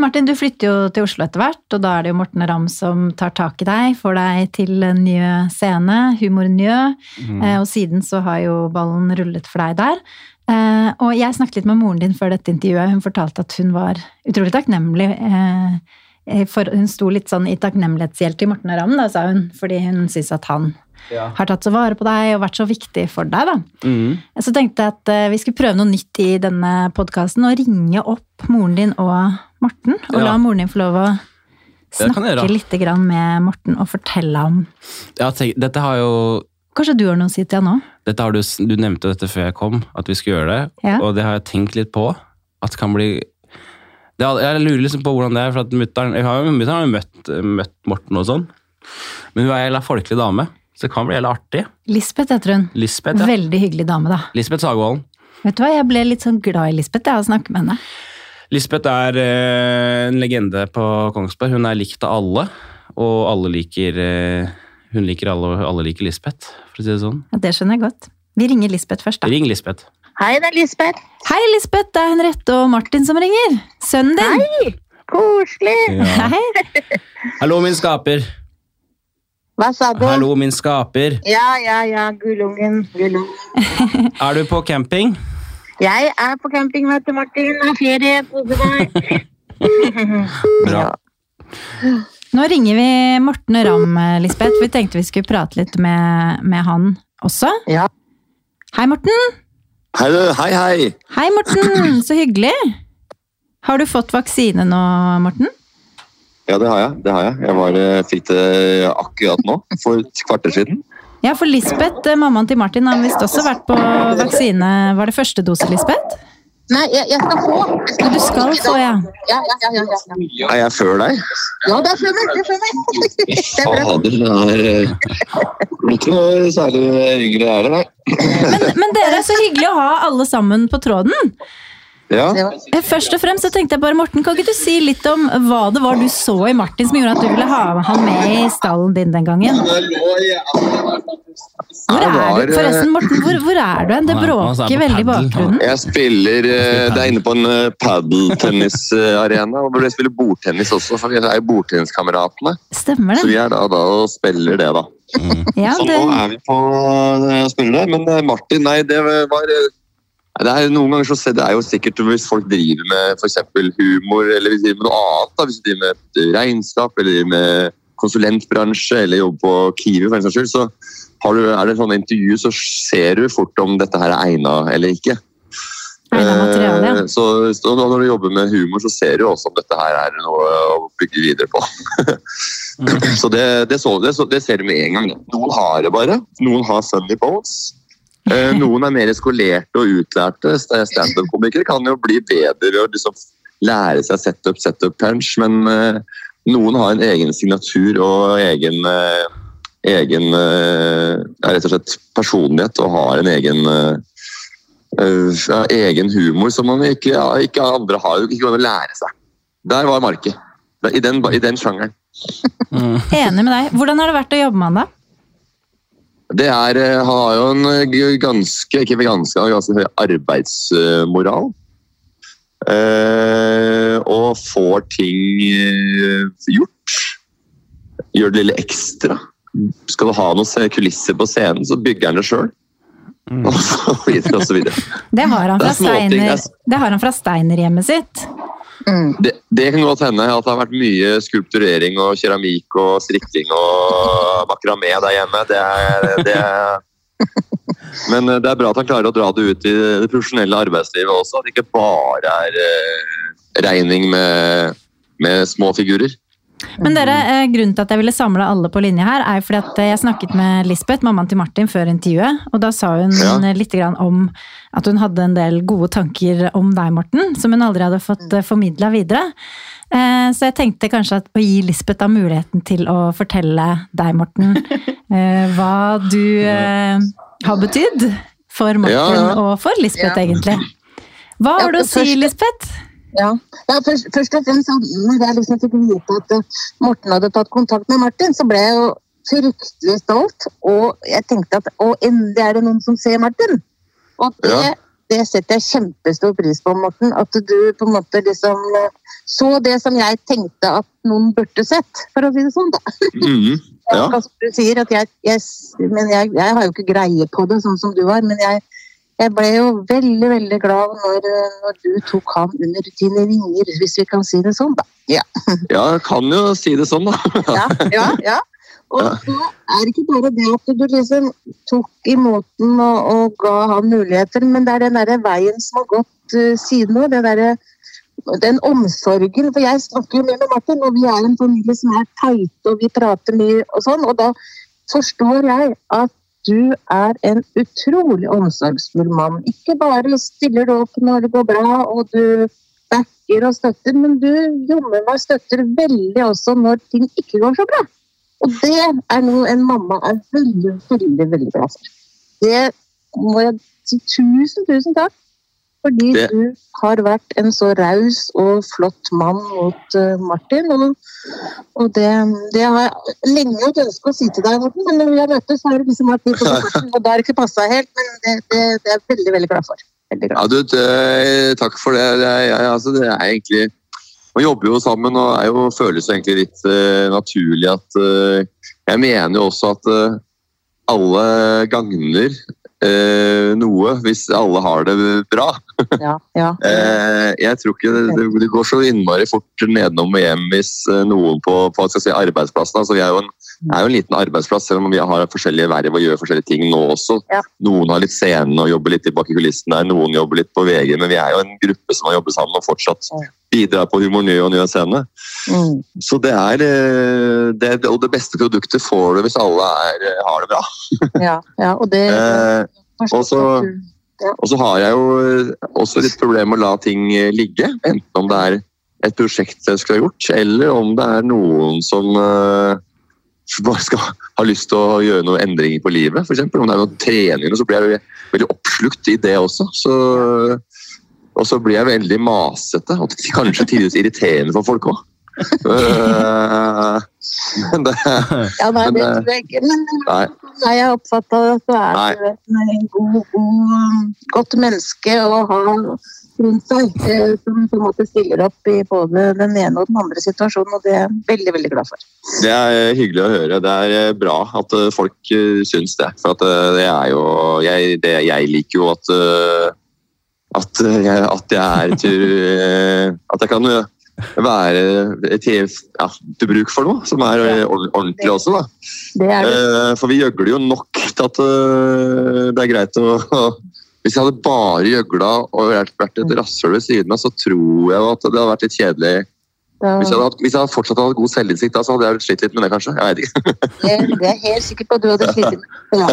Martin, du flytter jo til Oslo etter hvert, og da er det jo Morten Ramm som tar tak i deg, får deg til en ny scene, Humor Njø, Mm. eh, og siden så har jo ballen rullet for deg der. Eh, Og jeg snakket litt med moren din før dette intervjuet, hun fortalte at hun var utrolig takknemlig. eh, For hun sto litt sånn i takknemlighetsgjeld til Morten Ramm, da, sa hun, fordi hun syns at han Ja. har tatt så vare på deg og vært så viktig for deg, da. Mm. Så tenkte jeg at vi skulle prøve noe nytt i denne podkasten, og ringe opp moren din og Morten. Og Ja. la moren din få lov å snakke litt grann med Morten og fortelle om Ja, tenk, dette har jo Kanskje du har noe å si til han nå? dette har du, du nevnte dette før jeg kom, at vi skulle gjøre det. Ja. Og det har jeg tenkt litt på. At kan bli det, Jeg lurer liksom på hvordan det er. for at mutteren, Jeg har jo møtt, møtt Morten og sånn. Men hun er en folkelig dame, så det kan bli jævla artig. Lisbeth heter hun. Lisbeth, ja. Veldig hyggelig dame, da. Lisbeth Sagvolden. Vet du hva, jeg ble litt sånn glad i Lisbeth jeg, av å snakke med henne. Lisbeth er eh, en legende på Kongsberg. Hun er likt av alle, og alle liker eh, Hun liker alle, og alle liker Lisbeth, for å si det sånn. Ja, det skjønner jeg godt. Vi ringer Lisbeth først, da. Ring Lisbeth. Hei, det er Lisbeth. Hei, Lisbeth! Det er Henriette og Martin som ringer. Sønnen din. Hei! Koselig. Ja. Hei. Hallo, min skaper. Hva sa du? Hallo, min skaper. Ja, ja, ja, gullungen. gullungen. Er du på camping? Jeg er på camping, vet du, Martin. Har ferie. Koser meg. Bra. Nå ringer vi Morten Ramm, Lisbeth. Vi tenkte vi skulle prate litt med, med han også. Ja. Hei, Morten. Hei. Hei, hei. Hei, Morten. Så hyggelig. Har du fått vaksine nå, Morten? Ja, det har jeg. Det har jeg. Jeg var, eh, fikk det akkurat nå, for et kvarter siden. Ja, for Lisbeth, eh, mammaen til Martin, har visst også vært på vaksine. Var det første dose, Lisbeth? Nei, jeg, jeg skal få. Jeg Du skal få, ja. Ja, ja, ja, ja. Er jeg før deg? ja det er før meg! Det er bra. Fader, det er eh, ikke noe særlig yngre er det, nei. Men, men dere er så hyggelig å ha alle sammen på tråden. Ja. Var- Eh, Først og fremst så tenkte jeg bare, Morten, kan ikke du si litt om hva det var du så i Martin som gjorde at du ville ha han med i stallen din den gangen? Hvor er du? Forresten, Morten, hvor, hvor er du hen? Det er- er bråker veldig i bakgrunnen. Jeg spiller eh, Det er inne på en eh, padeltennisarena, og jeg spiller bordtennis også, for vi er jo bordtenniskameratene. Stemmer det. Så vi er da, da og spiller det, da. Ja, Så nå er vi på eh, å spille det, men eh, Martin, nei, det var eh, det er Noen ganger så ser det er jo sikkert hvis folk driver med for eksempel humor, eller hvis de driver med noe annet, da, hvis de driver med et regnskap, eller med konsulentbransje, eller jobber på Kiwi, for en saks skyld, så har du, er det sånne intervju, så ser du fort om dette her er egna eller ikke. Egnet materiale, ja. Eh, Så, så når du jobber med humor, så ser du også om dette her er noe å bygge videre på. så det, det, så, det, så, det ser du med en gang. Noen har det bare. Noen har funny bones. Eh, Noen er mer skolerte og utlærte. Sta- Standup-komikere kan jo bli bedre ved å liksom lære seg setup, setup, punch, men eh, noen har en egen signatur og egen, eh, egen eh, rett og slett personlighet og har en egen eh, eh, egen humor som man ikke, ikke andre har. Ikke kan lære seg. Der var market. I den, den sjangeren. enig med deg. Hvordan har det vært å jobbe med han, da? Det er, eh, har jo en eh, ganske, ikke ganske, ganske høy arbeidsmoral. Eh, og får ting eh, gjort. Gjør det lille ekstra. Skal du ha noen kulisser på scenen, så bygger han det sjøl. Og så videre og så videre. Det har han fra er er- Steiner, har han fra Steinerhjemmet sitt. Mm. Det, det kan godt hende at det har vært mye skulpturering og keramikk og strikking og makramé der hjemme. Det er, det er Men eh, det er bra at han klarer å dra det ut i det profesjonelle arbeidslivet også. At det ikke bare er eh, regning med, med små figurer. Men dere, eh, grunnen til at jeg ville samle alle på linje her, er fordi at eh, jeg snakket med Lisbeth, mammaen til Martin, før intervjuet. Og da sa hun Ja. eh, litt om at hun hadde en del gode tanker om deg, Morten, som hun aldri hadde fått formidla videre. Så jeg tenkte kanskje at å gi Lisbeth da muligheten til å fortelle deg, Morten, hva du har betydd for Martin Ja, ja. og for Lisbeth, egentlig. Hva har du å si, Lisbeth? Ja, ja først, først og fremst når jeg liksom fikk vite at eh, Morten hadde tatt kontakt med Martin, så ble jeg jo fryktelig stolt. Og jeg tenkte at å, endelig er det noen som ser Martin. Og det, Ja. det setter jeg kjempestor pris på, Morten. At du på en måte liksom eh, så det som jeg tenkte at noen burde sett, for å si det sånn. da. Mm Ja. Ja. Du sier, at jeg, jeg, men jeg, jeg har jo ikke greie på det, sånn som du har. Men jeg, jeg ble jo veldig veldig glad når, eh, når du tok han under dine vinger, hvis vi kan si det sånn. da. Ja, ja, jeg kan jo si det sånn, da. ja, ja. ja. Og så er det ikke bare det at du liksom tok imot den og, og ga han muligheter, men det er den derre veien som har gått uh, siden nå. Det derre den omsorgen. For jeg snakker jo mye med Martin, og vi er en familie som er teite, og vi prater mye og sånn. Og da forstår jeg at du er en utrolig omsorgsfull mann. Ikke bare stiller du opp når det går bra, og du backer og støtter, men du jommen meg støtter veldig også når ting ikke går så bra. Og det er noe en mamma er veldig, veldig, veldig glad for. Det må jeg si tusen, tusen takk. Fordi Det- du har vært en så raus og flott mann mot eh, Martin. Og, og det, det har jeg lenge hatt ønske å si til deg, Morten, men når vi har møttes, så har det liksom vært litt og da har det ikke passa helt. Men det, det, det er jeg veldig, veldig glad for. Veldig glad. Ja, du, det, takk for det. det er, ja, altså, det er egentlig Man jobber jo sammen og er jo, føles egentlig litt uh, naturlig at uh, Jeg mener jo også at uh, alle gagner noe hvis alle har det bra. Ja, ja. Eh, jeg tror ikke det, det, går så innmari fort nedenom og hjem hvis eh, noen på, på si, arbeidsplassen altså Vi er jo, en, er jo en liten arbeidsplass, selv om vi har forskjellige verv og gjør forskjellige ting nå også. Ja. Noen har litt scenen og jobber litt i bak i kulissene, noen jobber litt på VG, men vi er jo en gruppe som har jobbet sammen og fortsatt bidrar på Humor Ny og Ny Scene. Mm. Så det er eh, det, Og det beste produktet får du hvis alle er, har det bra. ja, ja. Og det Eh, og så- Og så har jeg jo eh, også litt problem med å la ting eh, ligge. Enten om det er et prosjekt jeg skulle ha gjort, eller om det er noen som eh, bare skal ha lyst til å gjøre noen endringer på livet. For eksempel. om det er noen treninger, så blir jeg veldig oppslukt i det også. Så, og så blir jeg veldig masete, og kanskje tidvis irriterende for folk òg. men det, Ja, nei, det eh, tror jeg ikke. Men nei. nei, jeg oppfatta at du er et en god, god, godt menneske å ha rundt seg. eh, Som på en måte stiller opp i både den ene og den andre situasjonen, og det er jeg veldig, veldig glad for. Det er hyggelig å høre. Det er eh, bra at eh, folk eh, syns det. For eh, det er jo Jeg, det, jeg liker jo at eh, at eh, jeg, at jeg er til eh, At jeg kan eh, være til, ja, til bruk for noe som er eh, ordentlig også, da. Det det. Eh, For vi gjøgler jo nok til at eh, det er greit å Hvis jeg hadde bare gjøgla og vært et rasshøl ved siden av, så tror jeg at det hadde vært litt kjedelig. Hvis jeg hadde, hvis jeg hadde fortsatt hatt god selvinnsikt, da, så hadde jeg slitt litt med det, kanskje. Jeg vet ikke. det, det er helt sikker på at du hadde slitt litt med. Ja.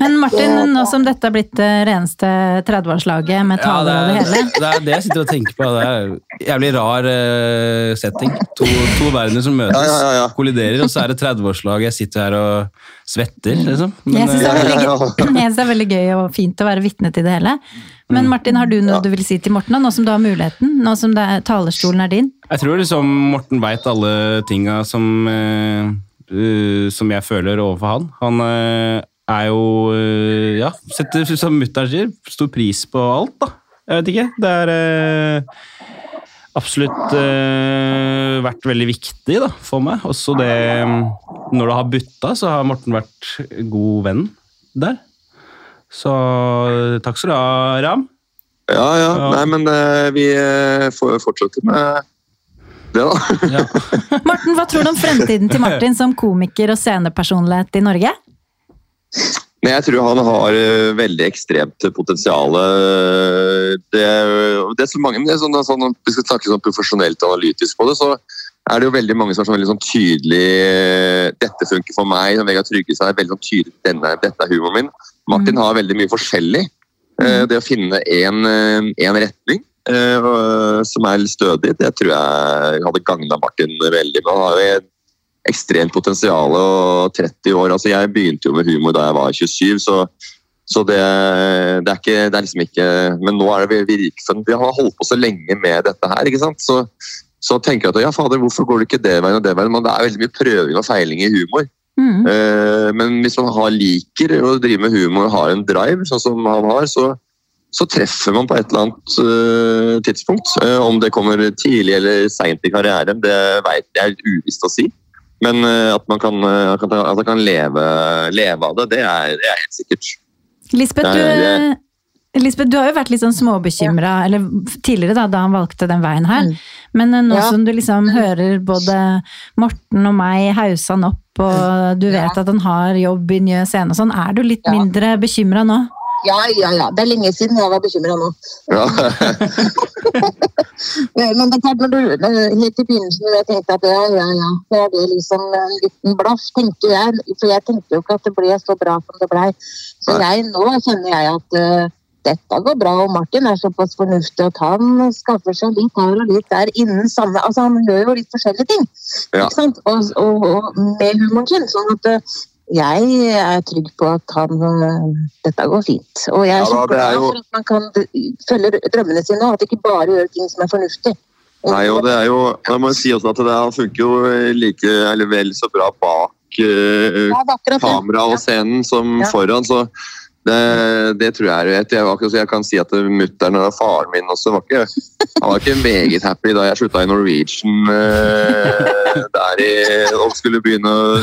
Men Martin, nå som dette er blitt det reneste 30-årslaget med taler det det, hele det er det jeg sitter og tenker på. Det er jævlig rar eh, setting. To, to verdener som møtes, Ja, ja, ja, ja. kolliderer, og så er det 30-årslag. Jeg sitter her og svetter, liksom. Jeg syns det, eh, Ja, det er veldig gøy og fint å være vitne til det hele. Men Martin, har du noe Ja. du vil si til Morten, nå som du har muligheten? Nå som det er, talerstolen er din? jeg tror liksom Morten veit alle tinga som, eh, eh, som jeg føler overfor han. Han er jo eh, Ja, setter, som mutter'n sier, stor pris på alt, da. Jeg vet ikke. Det er eh, absolutt eh, vært veldig viktig da, for meg. Også det Når det har butta, så har Morten vært god venn der. Så takk skal du ha, Ram. Ja, ja. Ja. Nei, men eh, vi eh, får fortsette med det, da. Ja. Morten, hva tror du om fremtiden til Martin som komiker og scenepersonlighet i Norge? Men jeg tror han har eh, veldig ekstremt potensial. eh, Det, det er så mange, det er sånn, sånn, vi skal snakke sånn profesjonelt og analytisk på det, så er det jo veldig mange som er sånn veldig sånn tydelig eh, Dette funker for meg. som Vegard Tryggeseid er veldig sånn tydelig denne, dette er humoren min. Martin har veldig mye forskjellig. Eh, Det å finne én retning som er litt stødig, det tror jeg hadde gagna Martin veldig. Men han har jo ekstremt potensial og 30 år. Altså, jeg begynte jo med humor da jeg var 27, så, Så det, det, er ikke, det er liksom ikke Men nå er det virkelig Vi har holdt på så lenge med dette her, ikke sant. Så, så tenker jeg at ja, fader, hvorfor går det ikke det veien og det veien? Men det er veldig mye prøving og feiling i humor. Mm. Eh, men hvis man har, liker å drive med humor og har en drive, sånn som han har, så, så treffer man på et eller annet uh, tidspunkt. Uh, om det kommer tidlig eller seint i karrieren, det vet jeg er uvisst å si. Men uh, at man kan, at man kan leve, leve, av det, det er, det er helt sikkert. Lisbeth, du, Lisbeth, du har jo vært litt sånn småbekymra, ja. eller tidligere da, da han valgte den veien her. Mm. Men nå ja. som du liksom hører både Morten og meg hause han opp, og du vet ja. at han har jobb i Njø scene og sånn, er du litt mindre bekymra nå? Ja, ja, ja. Det er lenge siden jeg var bekymra nå. Ja. Men det er klart, når du, helt i begynnelsen jeg tenkte at ja, ja, ja, det er det liksom en liten blaff, tenker jeg. For jeg tenkte jo ikke at det ble så bra som det blei. Så jeg, nå kjenner jeg at uh, dette går bra, og Martin er såpass fornuftig at han skaffer seg litt her og litt der innen samme Altså, han gjør jo litt forskjellige ting. Ja. Ikke sant? Og, og, og, med humoren sin. Sånn at uh, jeg er trygg på at han, eh, dette går fint. Og jeg er ja, glad jo... for at man kan følge drømmene sine, og at ikke bare gjør ting som er fornuftig. Nei, og det er jo, jeg må si også at det funker jo like, eller vel så bra bak uh, ja, kamera og scenen som ja. foran. så det, det, tror jeg er rett. Jeg, var, jeg kan si at mutter'n og faren min også var ikke, han var ikke meget happy da jeg slutta i Norwegian uh, der i, og skulle begynne å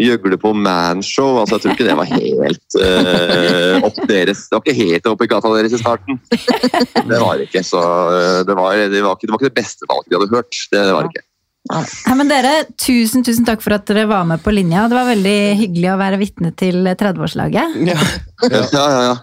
gjøgle på manshow. Altså, jeg tror ikke det var helt uh, opp deres Det var ikke helt opp i gata deres i starten. Det var ikke. Så uh, det, var, det, var ikke, det, var, ikke, det beste valget de hadde hørt. Det, det var det ikke. Ja, men dere, tusen tusen takk for at dere var med på linja. Det var veldig hyggelig å være vitne til 30-årslaget. Ja. ja, ja, ja.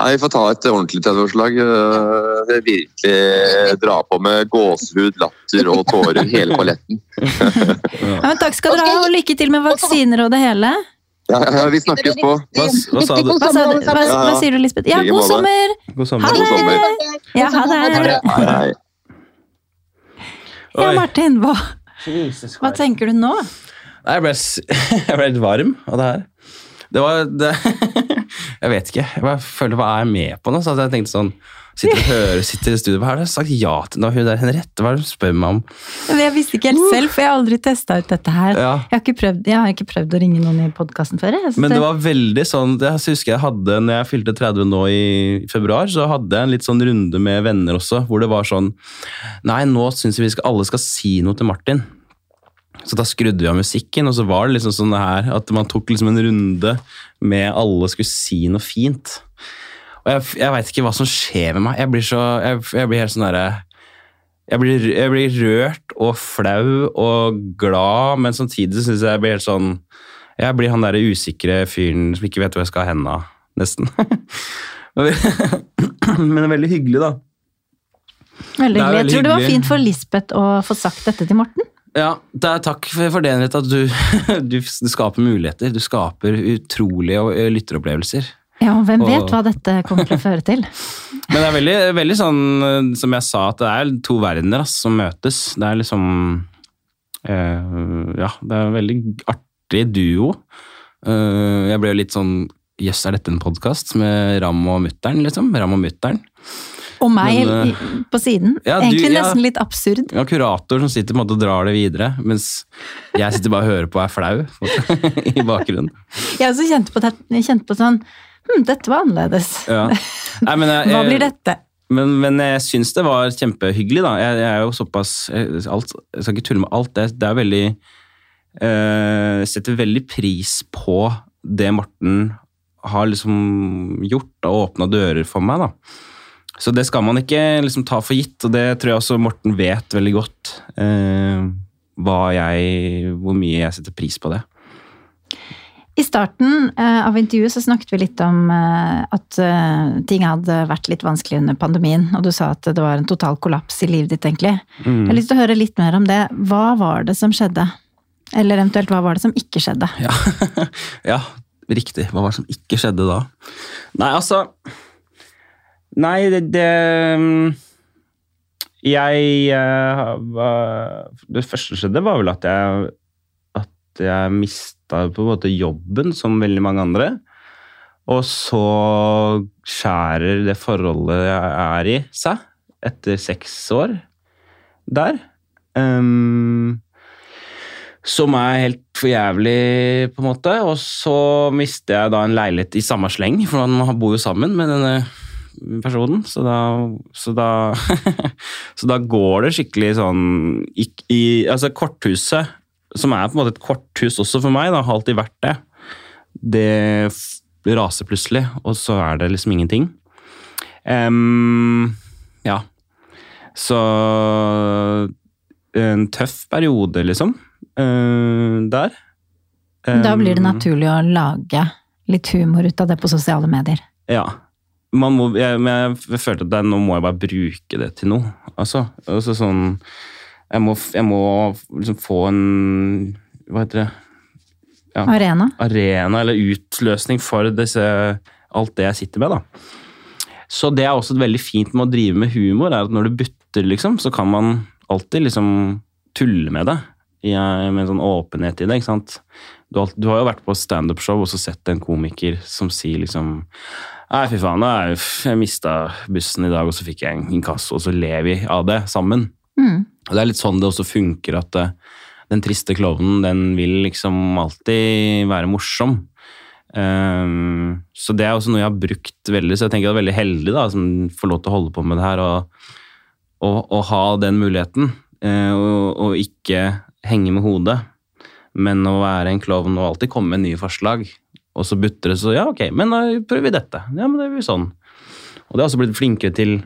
Nei, Vi får ta et ordentlig 30-årslag. Eh, virkelig dra på med gåsehud, latter og tårer, hele paletten. ja, men takk skal dere ha, og lykke til med vaksiner og det hele. Ja, ja, vi snakkes på. Hva, hva sa du? Hva, hva, hva, sier du, Lisbeth? Ja, god sommer! God sommer. Ha det! Ja, ha det. Ja, Martin, hva, hva tenker du nå? Nei, jeg ble, jeg ble litt varm av det her. Det var det, Jeg vet ikke. Jeg bare føler hva er jeg med på nå? Så jeg tenkte sånn Sitter og hører, sitter i studio Hva har du sagt ja til nå? Hun der Henriette, hva er det hun spør meg om? Jeg visste ikke helt selv, for jeg har aldri testa ut dette her. Ja. Jeg, har prøvd, jeg, har ikke prøvd, å ringe noen i podkasten før. Jeg, Men det var veldig sånn jeg husker jeg hadde når jeg fylte 30 nå i februar, så hadde jeg en litt sånn runde med venner også, hvor det var sånn Nei, nå syns vi skal, alle skal si noe til Martin. Så da skrudde vi av musikken, og så var det liksom sånn det her at man tok liksom en runde med alle skulle si noe fint. Og jeg, jeg veit ikke hva som skjer med meg. Jeg blir så Jeg, jeg blir helt sånn derre jeg, jeg blir, rørt og flau og glad, men samtidig syns jeg jeg blir helt sånn Jeg blir han derre usikre fyren som ikke vet hvor jeg skal ha av, nesten. men det er veldig hyggelig, da. Veldig hyggelig. Jeg tror det var fint for Lisbeth å få sagt dette til Morten. Ja, det er takk for det, Henriette, at du, du, du, skaper muligheter. Du skaper utrolige lytteropplevelser. Ja, og hvem vet hva dette kommer til å føre til? Men det er veldig, veldig, sånn, som jeg sa, at det er to verdener ass, som møtes. Det er liksom eh, Ja, det er en veldig artig duo. Uh, jeg ble jo litt sånn Jøss, yes, er dette en podkast med Ram og mutter'n, liksom? Ram og mutter'n. Og meg Men, uh, på siden. Ja, Egentlig nesten ja, litt absurd. Ja, kurator som sitter på en måte og drar det videre, mens jeg sitter bare og hører på og er flau i bakgrunnen. Jeg også kjente på, det, kjente på sånn Hm, dette var annerledes. Ja. Nei, jeg, Hva blir dette? Men, men jeg syns det var kjempehyggelig, da. Jeg, jeg er jo såpass jeg, alt, jeg, skal ikke tulle med alt. Det, det er veldig eh, setter veldig pris på det Morten har liksom gjort og åpna dører for meg, da. Så det skal man ikke liksom ta for gitt, og det tror jeg også Morten vet veldig godt. Eh, jeg, hvor mye jeg setter pris på det. I starten eh, av intervjuet så snakket vi litt om eh, at eh, ting hadde vært litt vanskelig under pandemien, og du sa at det var en total kollaps i livet ditt, egentlig. Mm. Jeg har lyst til å høre litt mer om det. Hva var det som skjedde? Eller eventuelt hva var det som ikke skjedde? Ja, ja riktig. Hva var det som ikke skjedde da? Nei, altså Nei, det, det Jeg uh, Det første som skjedde, var vel at jeg, at jeg mista på en måte jobben, som veldig mange andre. Og så skjærer det forholdet jeg er i, seg etter seks år der. Um, som er helt for jævlig, på en måte. Og så mister jeg da en leilighet i samme sleng, for man bor jo sammen med denne personen. Så da, så da, så da går det skikkelig sånn i, i, Altså, korthuset, som er på en måte et korthus også for meg, da, har alltid vært det. Det raser plutselig, og så er det liksom ingenting. Um, ja. Så en tøff periode, liksom. Uh, der. Um, da blir det naturlig å lage litt humor ut av det på sosiale medier. Ja. Man må, jeg, jeg, jeg følte at det, nå må jeg bare bruke det til noe. Altså, altså sånn Jeg må, jeg må liksom få en Hva heter det? Ja, arena. Arena eller utløsning for disse, alt det jeg sitter med, da. Så det er også veldig fint med å drive med humor, er at når du butter, liksom, så kan man alltid liksom tulle med det med en sånn åpenhet i det. ikke sant? Du har, du har jo vært på standup-show og så sett en komiker som sier liksom Nei, fy faen, jeg, jeg mista bussen i dag, og så fikk jeg en inkasso, og så ler vi av det sammen. Mm. Og Det er litt sånn det også funker, at det, eh, den triste klovnen, den vil liksom alltid være morsom. Um, så det er også noe jeg har brukt veldig, så jeg tenker jeg er veldig heldig da, som får lov til å holde på med det her, og, og, og ha den muligheten. Uh, og, og, ikke henge med hodet, men å være en klovn og alltid komme med nye forslag. Og så butter det, så ja, ok, men da prøver vi dette. Ja, men det er jo sånn. Og det har også blitt flinkere til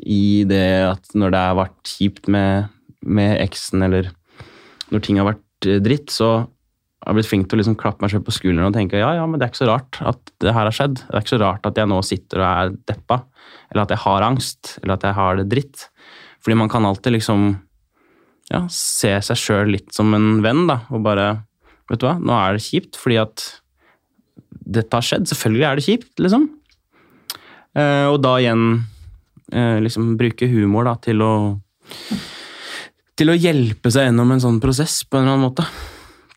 i det at når det har vært kjipt med, med eksen, eller når ting har vært eh, dritt, så har jeg blitt flink til å liksom klappe meg selv på skulderen og tenke ja, ja, men det er ikke så rart at det her har skjedd. Det er ikke så rart at jeg nå sitter og er deppa, eller at jeg har angst, eller at jeg har det dritt. Fordi man kan alltid liksom ja, se seg sjøl litt som en venn, da, og bare Vet du hva, nå er det kjipt fordi at dette har skjedd. Selvfølgelig er det kjipt, liksom. Eh, og da igjen eh, liksom bruke humor da, til å til å hjelpe seg gjennom en sånn prosess på en eller annen måte,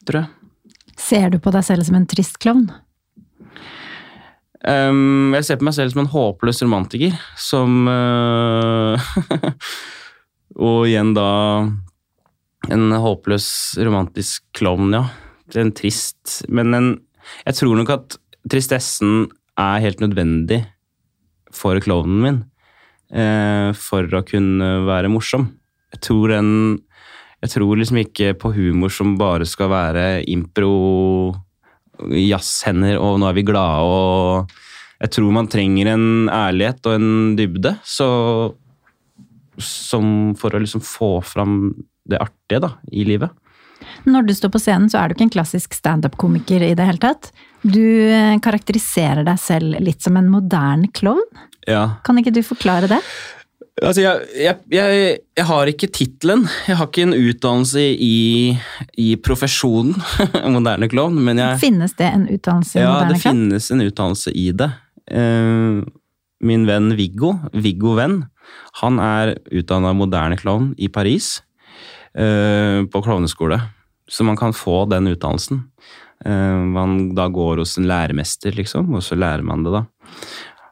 tror jeg. Ser du på deg selv som en trist klovn? Um, jeg ser på meg selv som en håpløs romantiker, som uh, Og igjen da en håpløs, romantisk klovn, ja. En trist Men en Jeg tror nok at tristessen er helt nødvendig for klovnen min. Eh, for å kunne være morsom. Jeg tror en Jeg tror liksom ikke på humor som bare skal være impro, jazzhender og nå er vi glade og Jeg tror man trenger en ærlighet og en dybde. Så som for å liksom få fram det artige da, i livet. Når du står på scenen, så er du ikke en klassisk standup-komiker i det hele tatt. Du eh, karakteriserer deg selv litt som en moderne klovn. Ja. Kan ikke du forklare det? Altså, jeg, jeg, jeg, jeg har ikke tittelen. Jeg har ikke en utdannelse i, i profesjonen moderne klovn. Men jeg, finnes det en utdannelse i ja, moderne klovn? Ja, det finnes en utdannelse i det. Uh, min venn Viggo, Viggo Venn, han er utdanna moderne klovn i Paris. Eh, på klovneskole. Så man kan få den utdannelsen. Eh, man da går hos en læremester, liksom, og så lærer man det, da.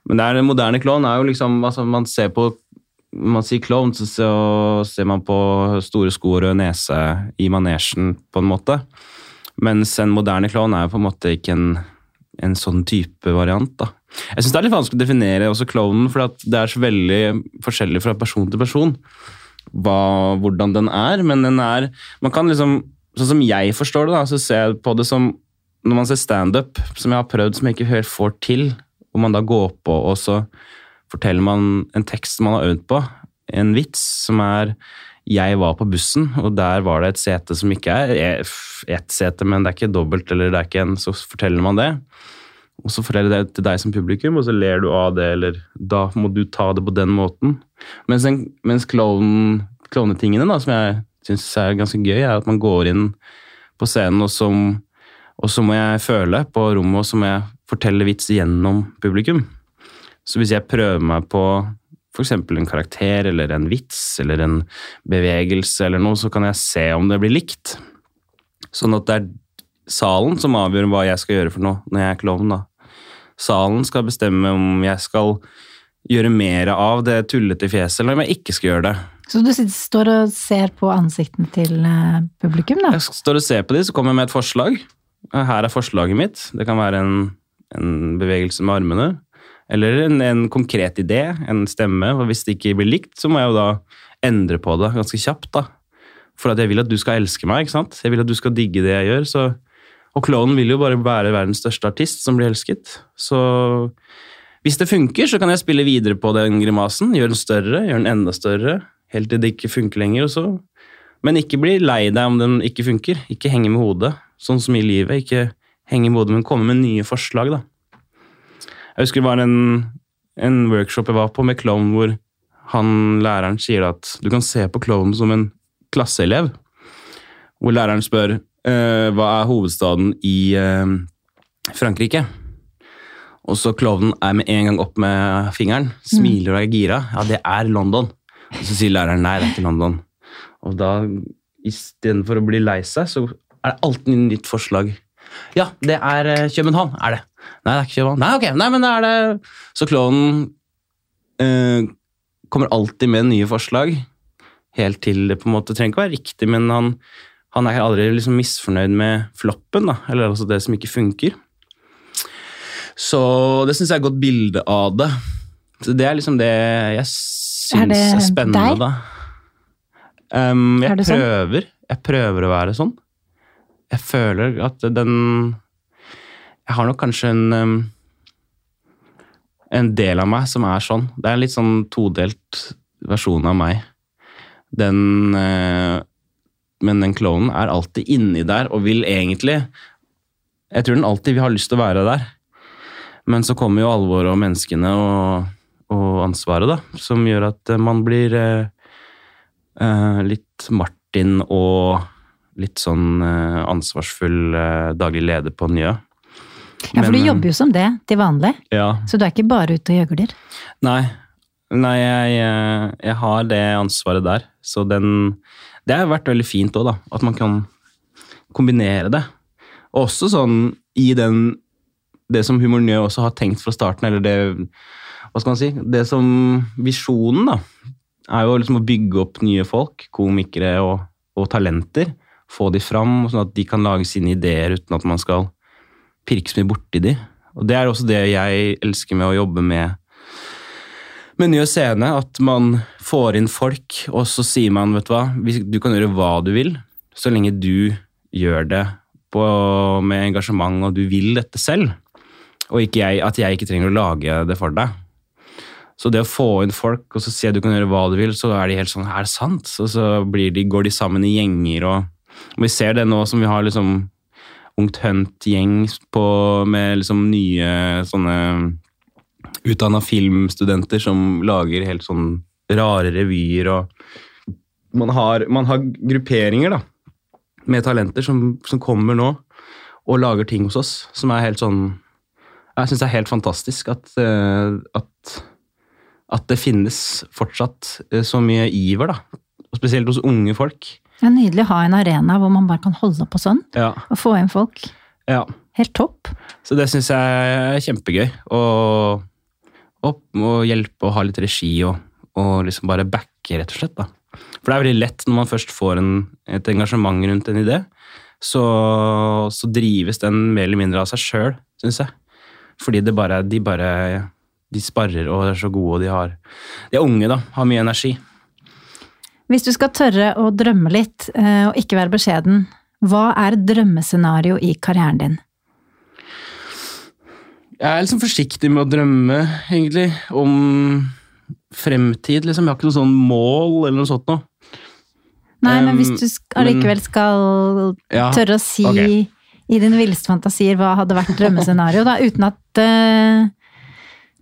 Men det er den moderne klovn er jo liksom altså Man ser på man sier klovn, så ser man på store sko og rød nese i manesjen, på en måte. Mens en moderne klovn er jo på en måte ikke en, en sånn type variant, da. Jeg syns det er litt vanskelig å definere også klovnen, for det er så veldig forskjellig fra person til person hva, hvordan den er, men den er Man kan liksom Sånn som jeg forstår det, da, så ser jeg på det som Når man ser standup, som jeg har prøvd som jeg ikke helt får til, hvor man da går på, og så forteller man en tekst man har øvd på, en vits som er jeg var på bussen, og der var det et sete som ikke er ett sete, men det er ikke dobbelt, eller det er ikke en, så forteller man det. Og så forteller det til deg som publikum, og så ler du av det, eller da må du ta det på den måten. Mens, en, mens klovnetingene, som jeg syns er ganske gøy, er at man går inn på scenen, og så, og så må jeg føle på rommet, og så må jeg fortelle vits gjennom publikum. Så hvis jeg prøver meg på f.eks. en karakter eller en vits eller en bevegelse eller noe, så kan jeg se om det blir likt. Sånn at det er salen som avgjør hva jeg skal gjøre for noe når jeg er klovn. da. salen skal bestemme om jeg skal gjøre mer av det tullete fjeset, eller om jeg ikke skal gjøre det. Så du sitter- står og ser på ansiktene til eh, publikum, da? Jeg står og ser på dem, så kommer jeg med et forslag. Her er forslaget mitt. Det kan være en, en bevegelse med armene. Eller en, en konkret idé, en stemme. Og hvis det ikke blir likt, så må jeg jo da endre på det ganske kjapt. da. For at jeg vil at du skal elske meg. ikke sant? Jeg vil at du skal digge det jeg gjør. så... Og klovnen vil jo bare være verdens største artist som blir elsket. Så hvis det funker, så kan jeg spille videre på den grimasen. Gjøre den større, gjøre den enda større. Helt til det ikke funker lenger. og så men ikke bli lei deg om den ikke funker. Ikke henge med hodet, sånn som i livet. Ikke henge med hodet, men komme med nye forslag, da. Jeg husker det var en, en workshop jeg var på med klovn, hvor han læreren sier at du kan se på klovnen som en klasseelev. Hvor læreren spør hva er hovedstaden i eh, Frankrike? Og så klovnen er med en gang opp med fingeren, smiler og er gira. Ja, det er London. Og så sier læreren nei, det er ikke London. Og da, istedenfor å bli lei seg, så er det alltid et nytt forslag. Ja, det er eh, København, er det. Nei, det er ikke København. Nei, ok, nei, men det er det. Så klovnen eh, kommer alltid med nye forslag, helt til det på en måte trenger ikke å være riktig, men han, han er aldri liksom misfornøyd med floppen, da, eller altså det som ikke funker. Så det syns jeg er et godt bilde av det. Så det er liksom det jeg syns Er er, spennende, deg? da. Um, jeg sånn? prøver. Jeg prøver å være sånn. Jeg føler at den Jeg har nok kanskje en um, en del av meg som er sånn. Det er en litt sånn todelt versjon av meg. Den eh, Men den klonen er alltid inni der og vil egentlig Jeg tror den alltid har lyst til å være der. Men så kommer jo alvoret og menneskene og, og ansvaret, da, som gjør at man blir eh, eh, litt Martin og litt sånn eh, ansvarsfull eh, daglig leder på Njø. Ja, for du jobber jo som det til vanlig, Ja, så du er ikke bare ute og gjøgler. Nei, nei jeg, eh, jeg har det ansvaret der. Så den Det har vært veldig fint òg, da. At man kan kombinere det. Og også sånn i den Det som Humor Njø også har tenkt fra starten, eller det Hva skal man si? Det som Visjonen, da, er jo liksom å bygge opp nye folk, komikere og, og talenter. Få de fram, sånn at de kan lage sine ideer uten at man skal pirke så mye borti de. Og det er også det jeg elsker med å jobbe med med Ny scene, at man får inn folk, og så sier man, vet du hva, du kan gjøre hva du vil, så lenge du gjør det på, med engasjement, og du vil dette selv, og jeg, at jeg ikke trenger å lage det for deg. Så det å få inn folk, og så si at du kan gjøre hva du vil, så er de helt sånn, er det sant? Og så de, går de sammen i gjenger, og, og vi ser det nå som vi har liksom Ungt Hunt-gjeng med liksom nye sånne utdanna filmstudenter som lager helt sånn rare revyer og man har, man har grupperinger da, med talenter som, som kommer nå og lager ting hos oss som er helt sånn Jeg syns det er helt fantastisk at, eh, at, at det finnes fortsatt eh, så mye iver, da. Og spesielt hos unge folk. Det er nydelig å ha en arena hvor man bare kan holde på sånn, Ja, og få inn folk. ja. Helt topp. Så det syns jeg er kjempegøy. Og, og, og hjelpe og ha litt regi og, og liksom bare backe, rett og slett. da. For det er veldig lett når man først får en, et engasjement rundt en idé, så, så drives den mer eller mindre av seg sjøl, syns jeg. Fordi det bare, de bare de sparrer og er så gode, og de har De er unge, da. Har mye energi. Hvis du skal tørre å drømme litt, eh, og ikke være beskjeden, hva er drømmescenario i karrieren din? Jeg er liksom forsiktig med å drømme, egentlig, om fremtid. liksom. Jeg har ikke noe sånn mål eller noe sånt noe. Nei, men hvis du sk- allikevel skal Ja, tørre å si okay. i dine villeste fantasier hva hadde vært drømmescenario, da, uten at uh,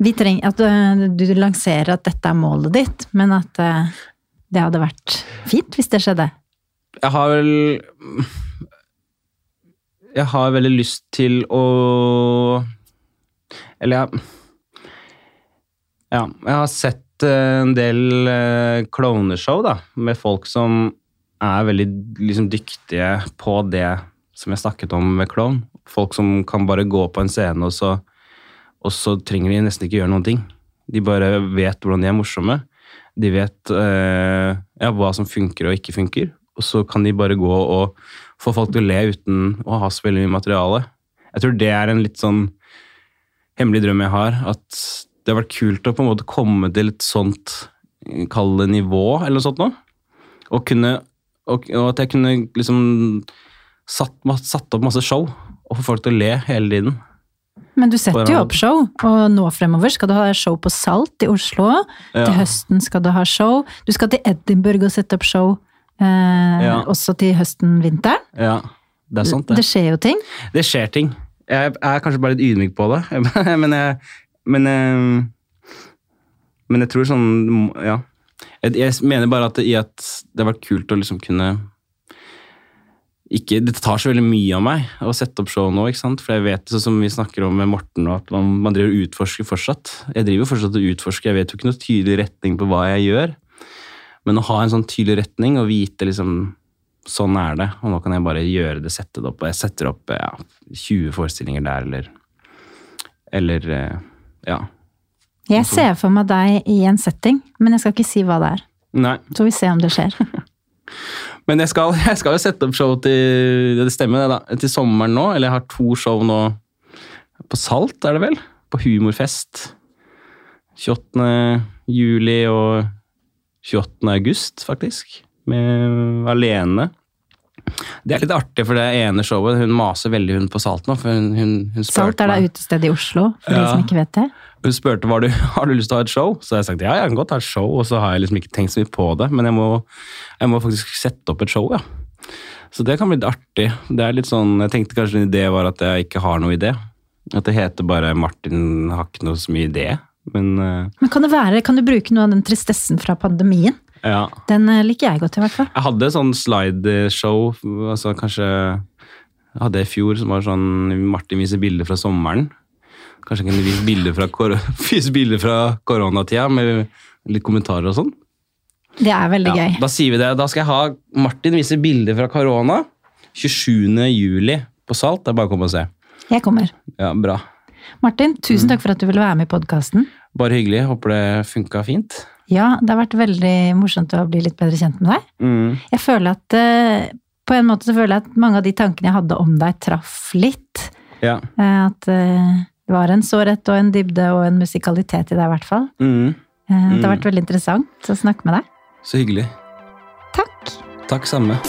vi trenger at eh, du lanserer at dette er målet ditt, men at uh, det hadde vært fint hvis det skjedde. Jeg har vel Jeg har veldig lyst til å Eller jeg Ja, jeg har sett eh, en del eh, klovneshow, da, med folk som er veldig liksom, dyktige på det som jeg snakket om med klovn. Folk som kan bare gå på en scene og så, og så trenger de nesten ikke gjøre noen ting. De bare vet hvordan de er morsomme. De vet eh, ja, hva som funker og ikke funker. Og så kan de bare gå og få folk til å le uten å ha så veldig mye materiale. Jeg tror det er en litt sånn hemmelig drøm jeg har. At det har vært kult å på en måte komme til et sånt Kall det nivå, eller noe sånt noe. Og, kunne, og, og at jeg kunne liksom satt, satt opp masse show og få folk til å le hele tiden. Men du setter jo opp show, og nå fremover skal du ha show på Salt i Oslo. Ja. Til høsten skal du ha show. Du skal til Edinburgh og sette opp show. Eh, Ja. Også til høsten-vinteren. Ja, det er sant, Det det. skjer jo ting. Det skjer ting. Jeg er kanskje bare litt ydmyk på det, men jeg Men, jeg- men jeg tror sånn Ja. Jeg, jeg mener bare at det, det har vært kult å liksom kunne ikke, Det tar så veldig mye av meg å sette opp show nå, ikke sant? for jeg vet sånn som vi snakker om med Morten, at man, man driver og utforsker fortsatt. Jeg driver fortsatt og utforsker, jeg vet jo ikke noe tydelig retning på hva jeg gjør. Men å ha en sånn tydelig retning og vite liksom sånn er det, og nå kan jeg bare gjøre det, sette det opp. Og jeg setter opp ja, 20 forestillinger der, eller Eller eh, ja. Jeg ser for meg deg i en setting, men jeg skal ikke si hva det er. Nei. Så vi ser om det skjer. Men jeg skal, jeg skal jo sette opp show til Det stemmer, det, da. Til sommeren nå. Eller jeg har to show nå på Salt, er det vel? På Humorfest. 28. juli og 28. august, faktisk. Med Alene. Det er litt artig, for det ene showet Hun maser veldig hun på Salt nå. For hun, hun, hun Salt er da utestedet utested i Oslo, for de som ikke vet det. Hun spurte om du, har du lyst til å ha et show, så har jeg sagt ja, jeg kan godt ha et show. Og så har jeg liksom ikke tenkt så mye på det, men jeg må, jeg må faktisk sette opp et show, ja. Så det kan bli litt artig. Det er litt sånn, Jeg tenkte kanskje en idé var at jeg ikke har noe idé. At det heter bare Martin har ikke noe så mye idé. Men eh, Men kan det være, kan du bruke noe av den tristessen fra pandemien? Ja. Den eh, liker jeg godt, i hvert fall. Jeg hadde sånn slideshow, altså kanskje Jeg hadde i fjor som var sånn Martin viser bilder fra sommeren. Kanskje jeg kunne vise bilder fra, kor fra koronatida med litt kommentarer og sånn. Det er veldig Ja, gøy. Da sier vi det. Da skal jeg ha Martin vise bilder fra korona. 27. juli på Salt. Det er bare å komme og se. Jeg kommer. Ja, Bra. Martin, tusen takk for at du ville være med i podkasten. Bare hyggelig. Håper det funka fint. Ja, det har vært veldig morsomt å bli litt bedre kjent med deg. Mm. Jeg føler at eh, På en måte så føler jeg at mange av de tankene jeg hadde om deg, traff litt. Ja. Eh, At eh, det var en sårhet og en dybde og en musikalitet i deg, i hvert fall. Mm. Det har Mm. vært veldig interessant å snakke med deg. Så hyggelig. Takk! Takk, samme.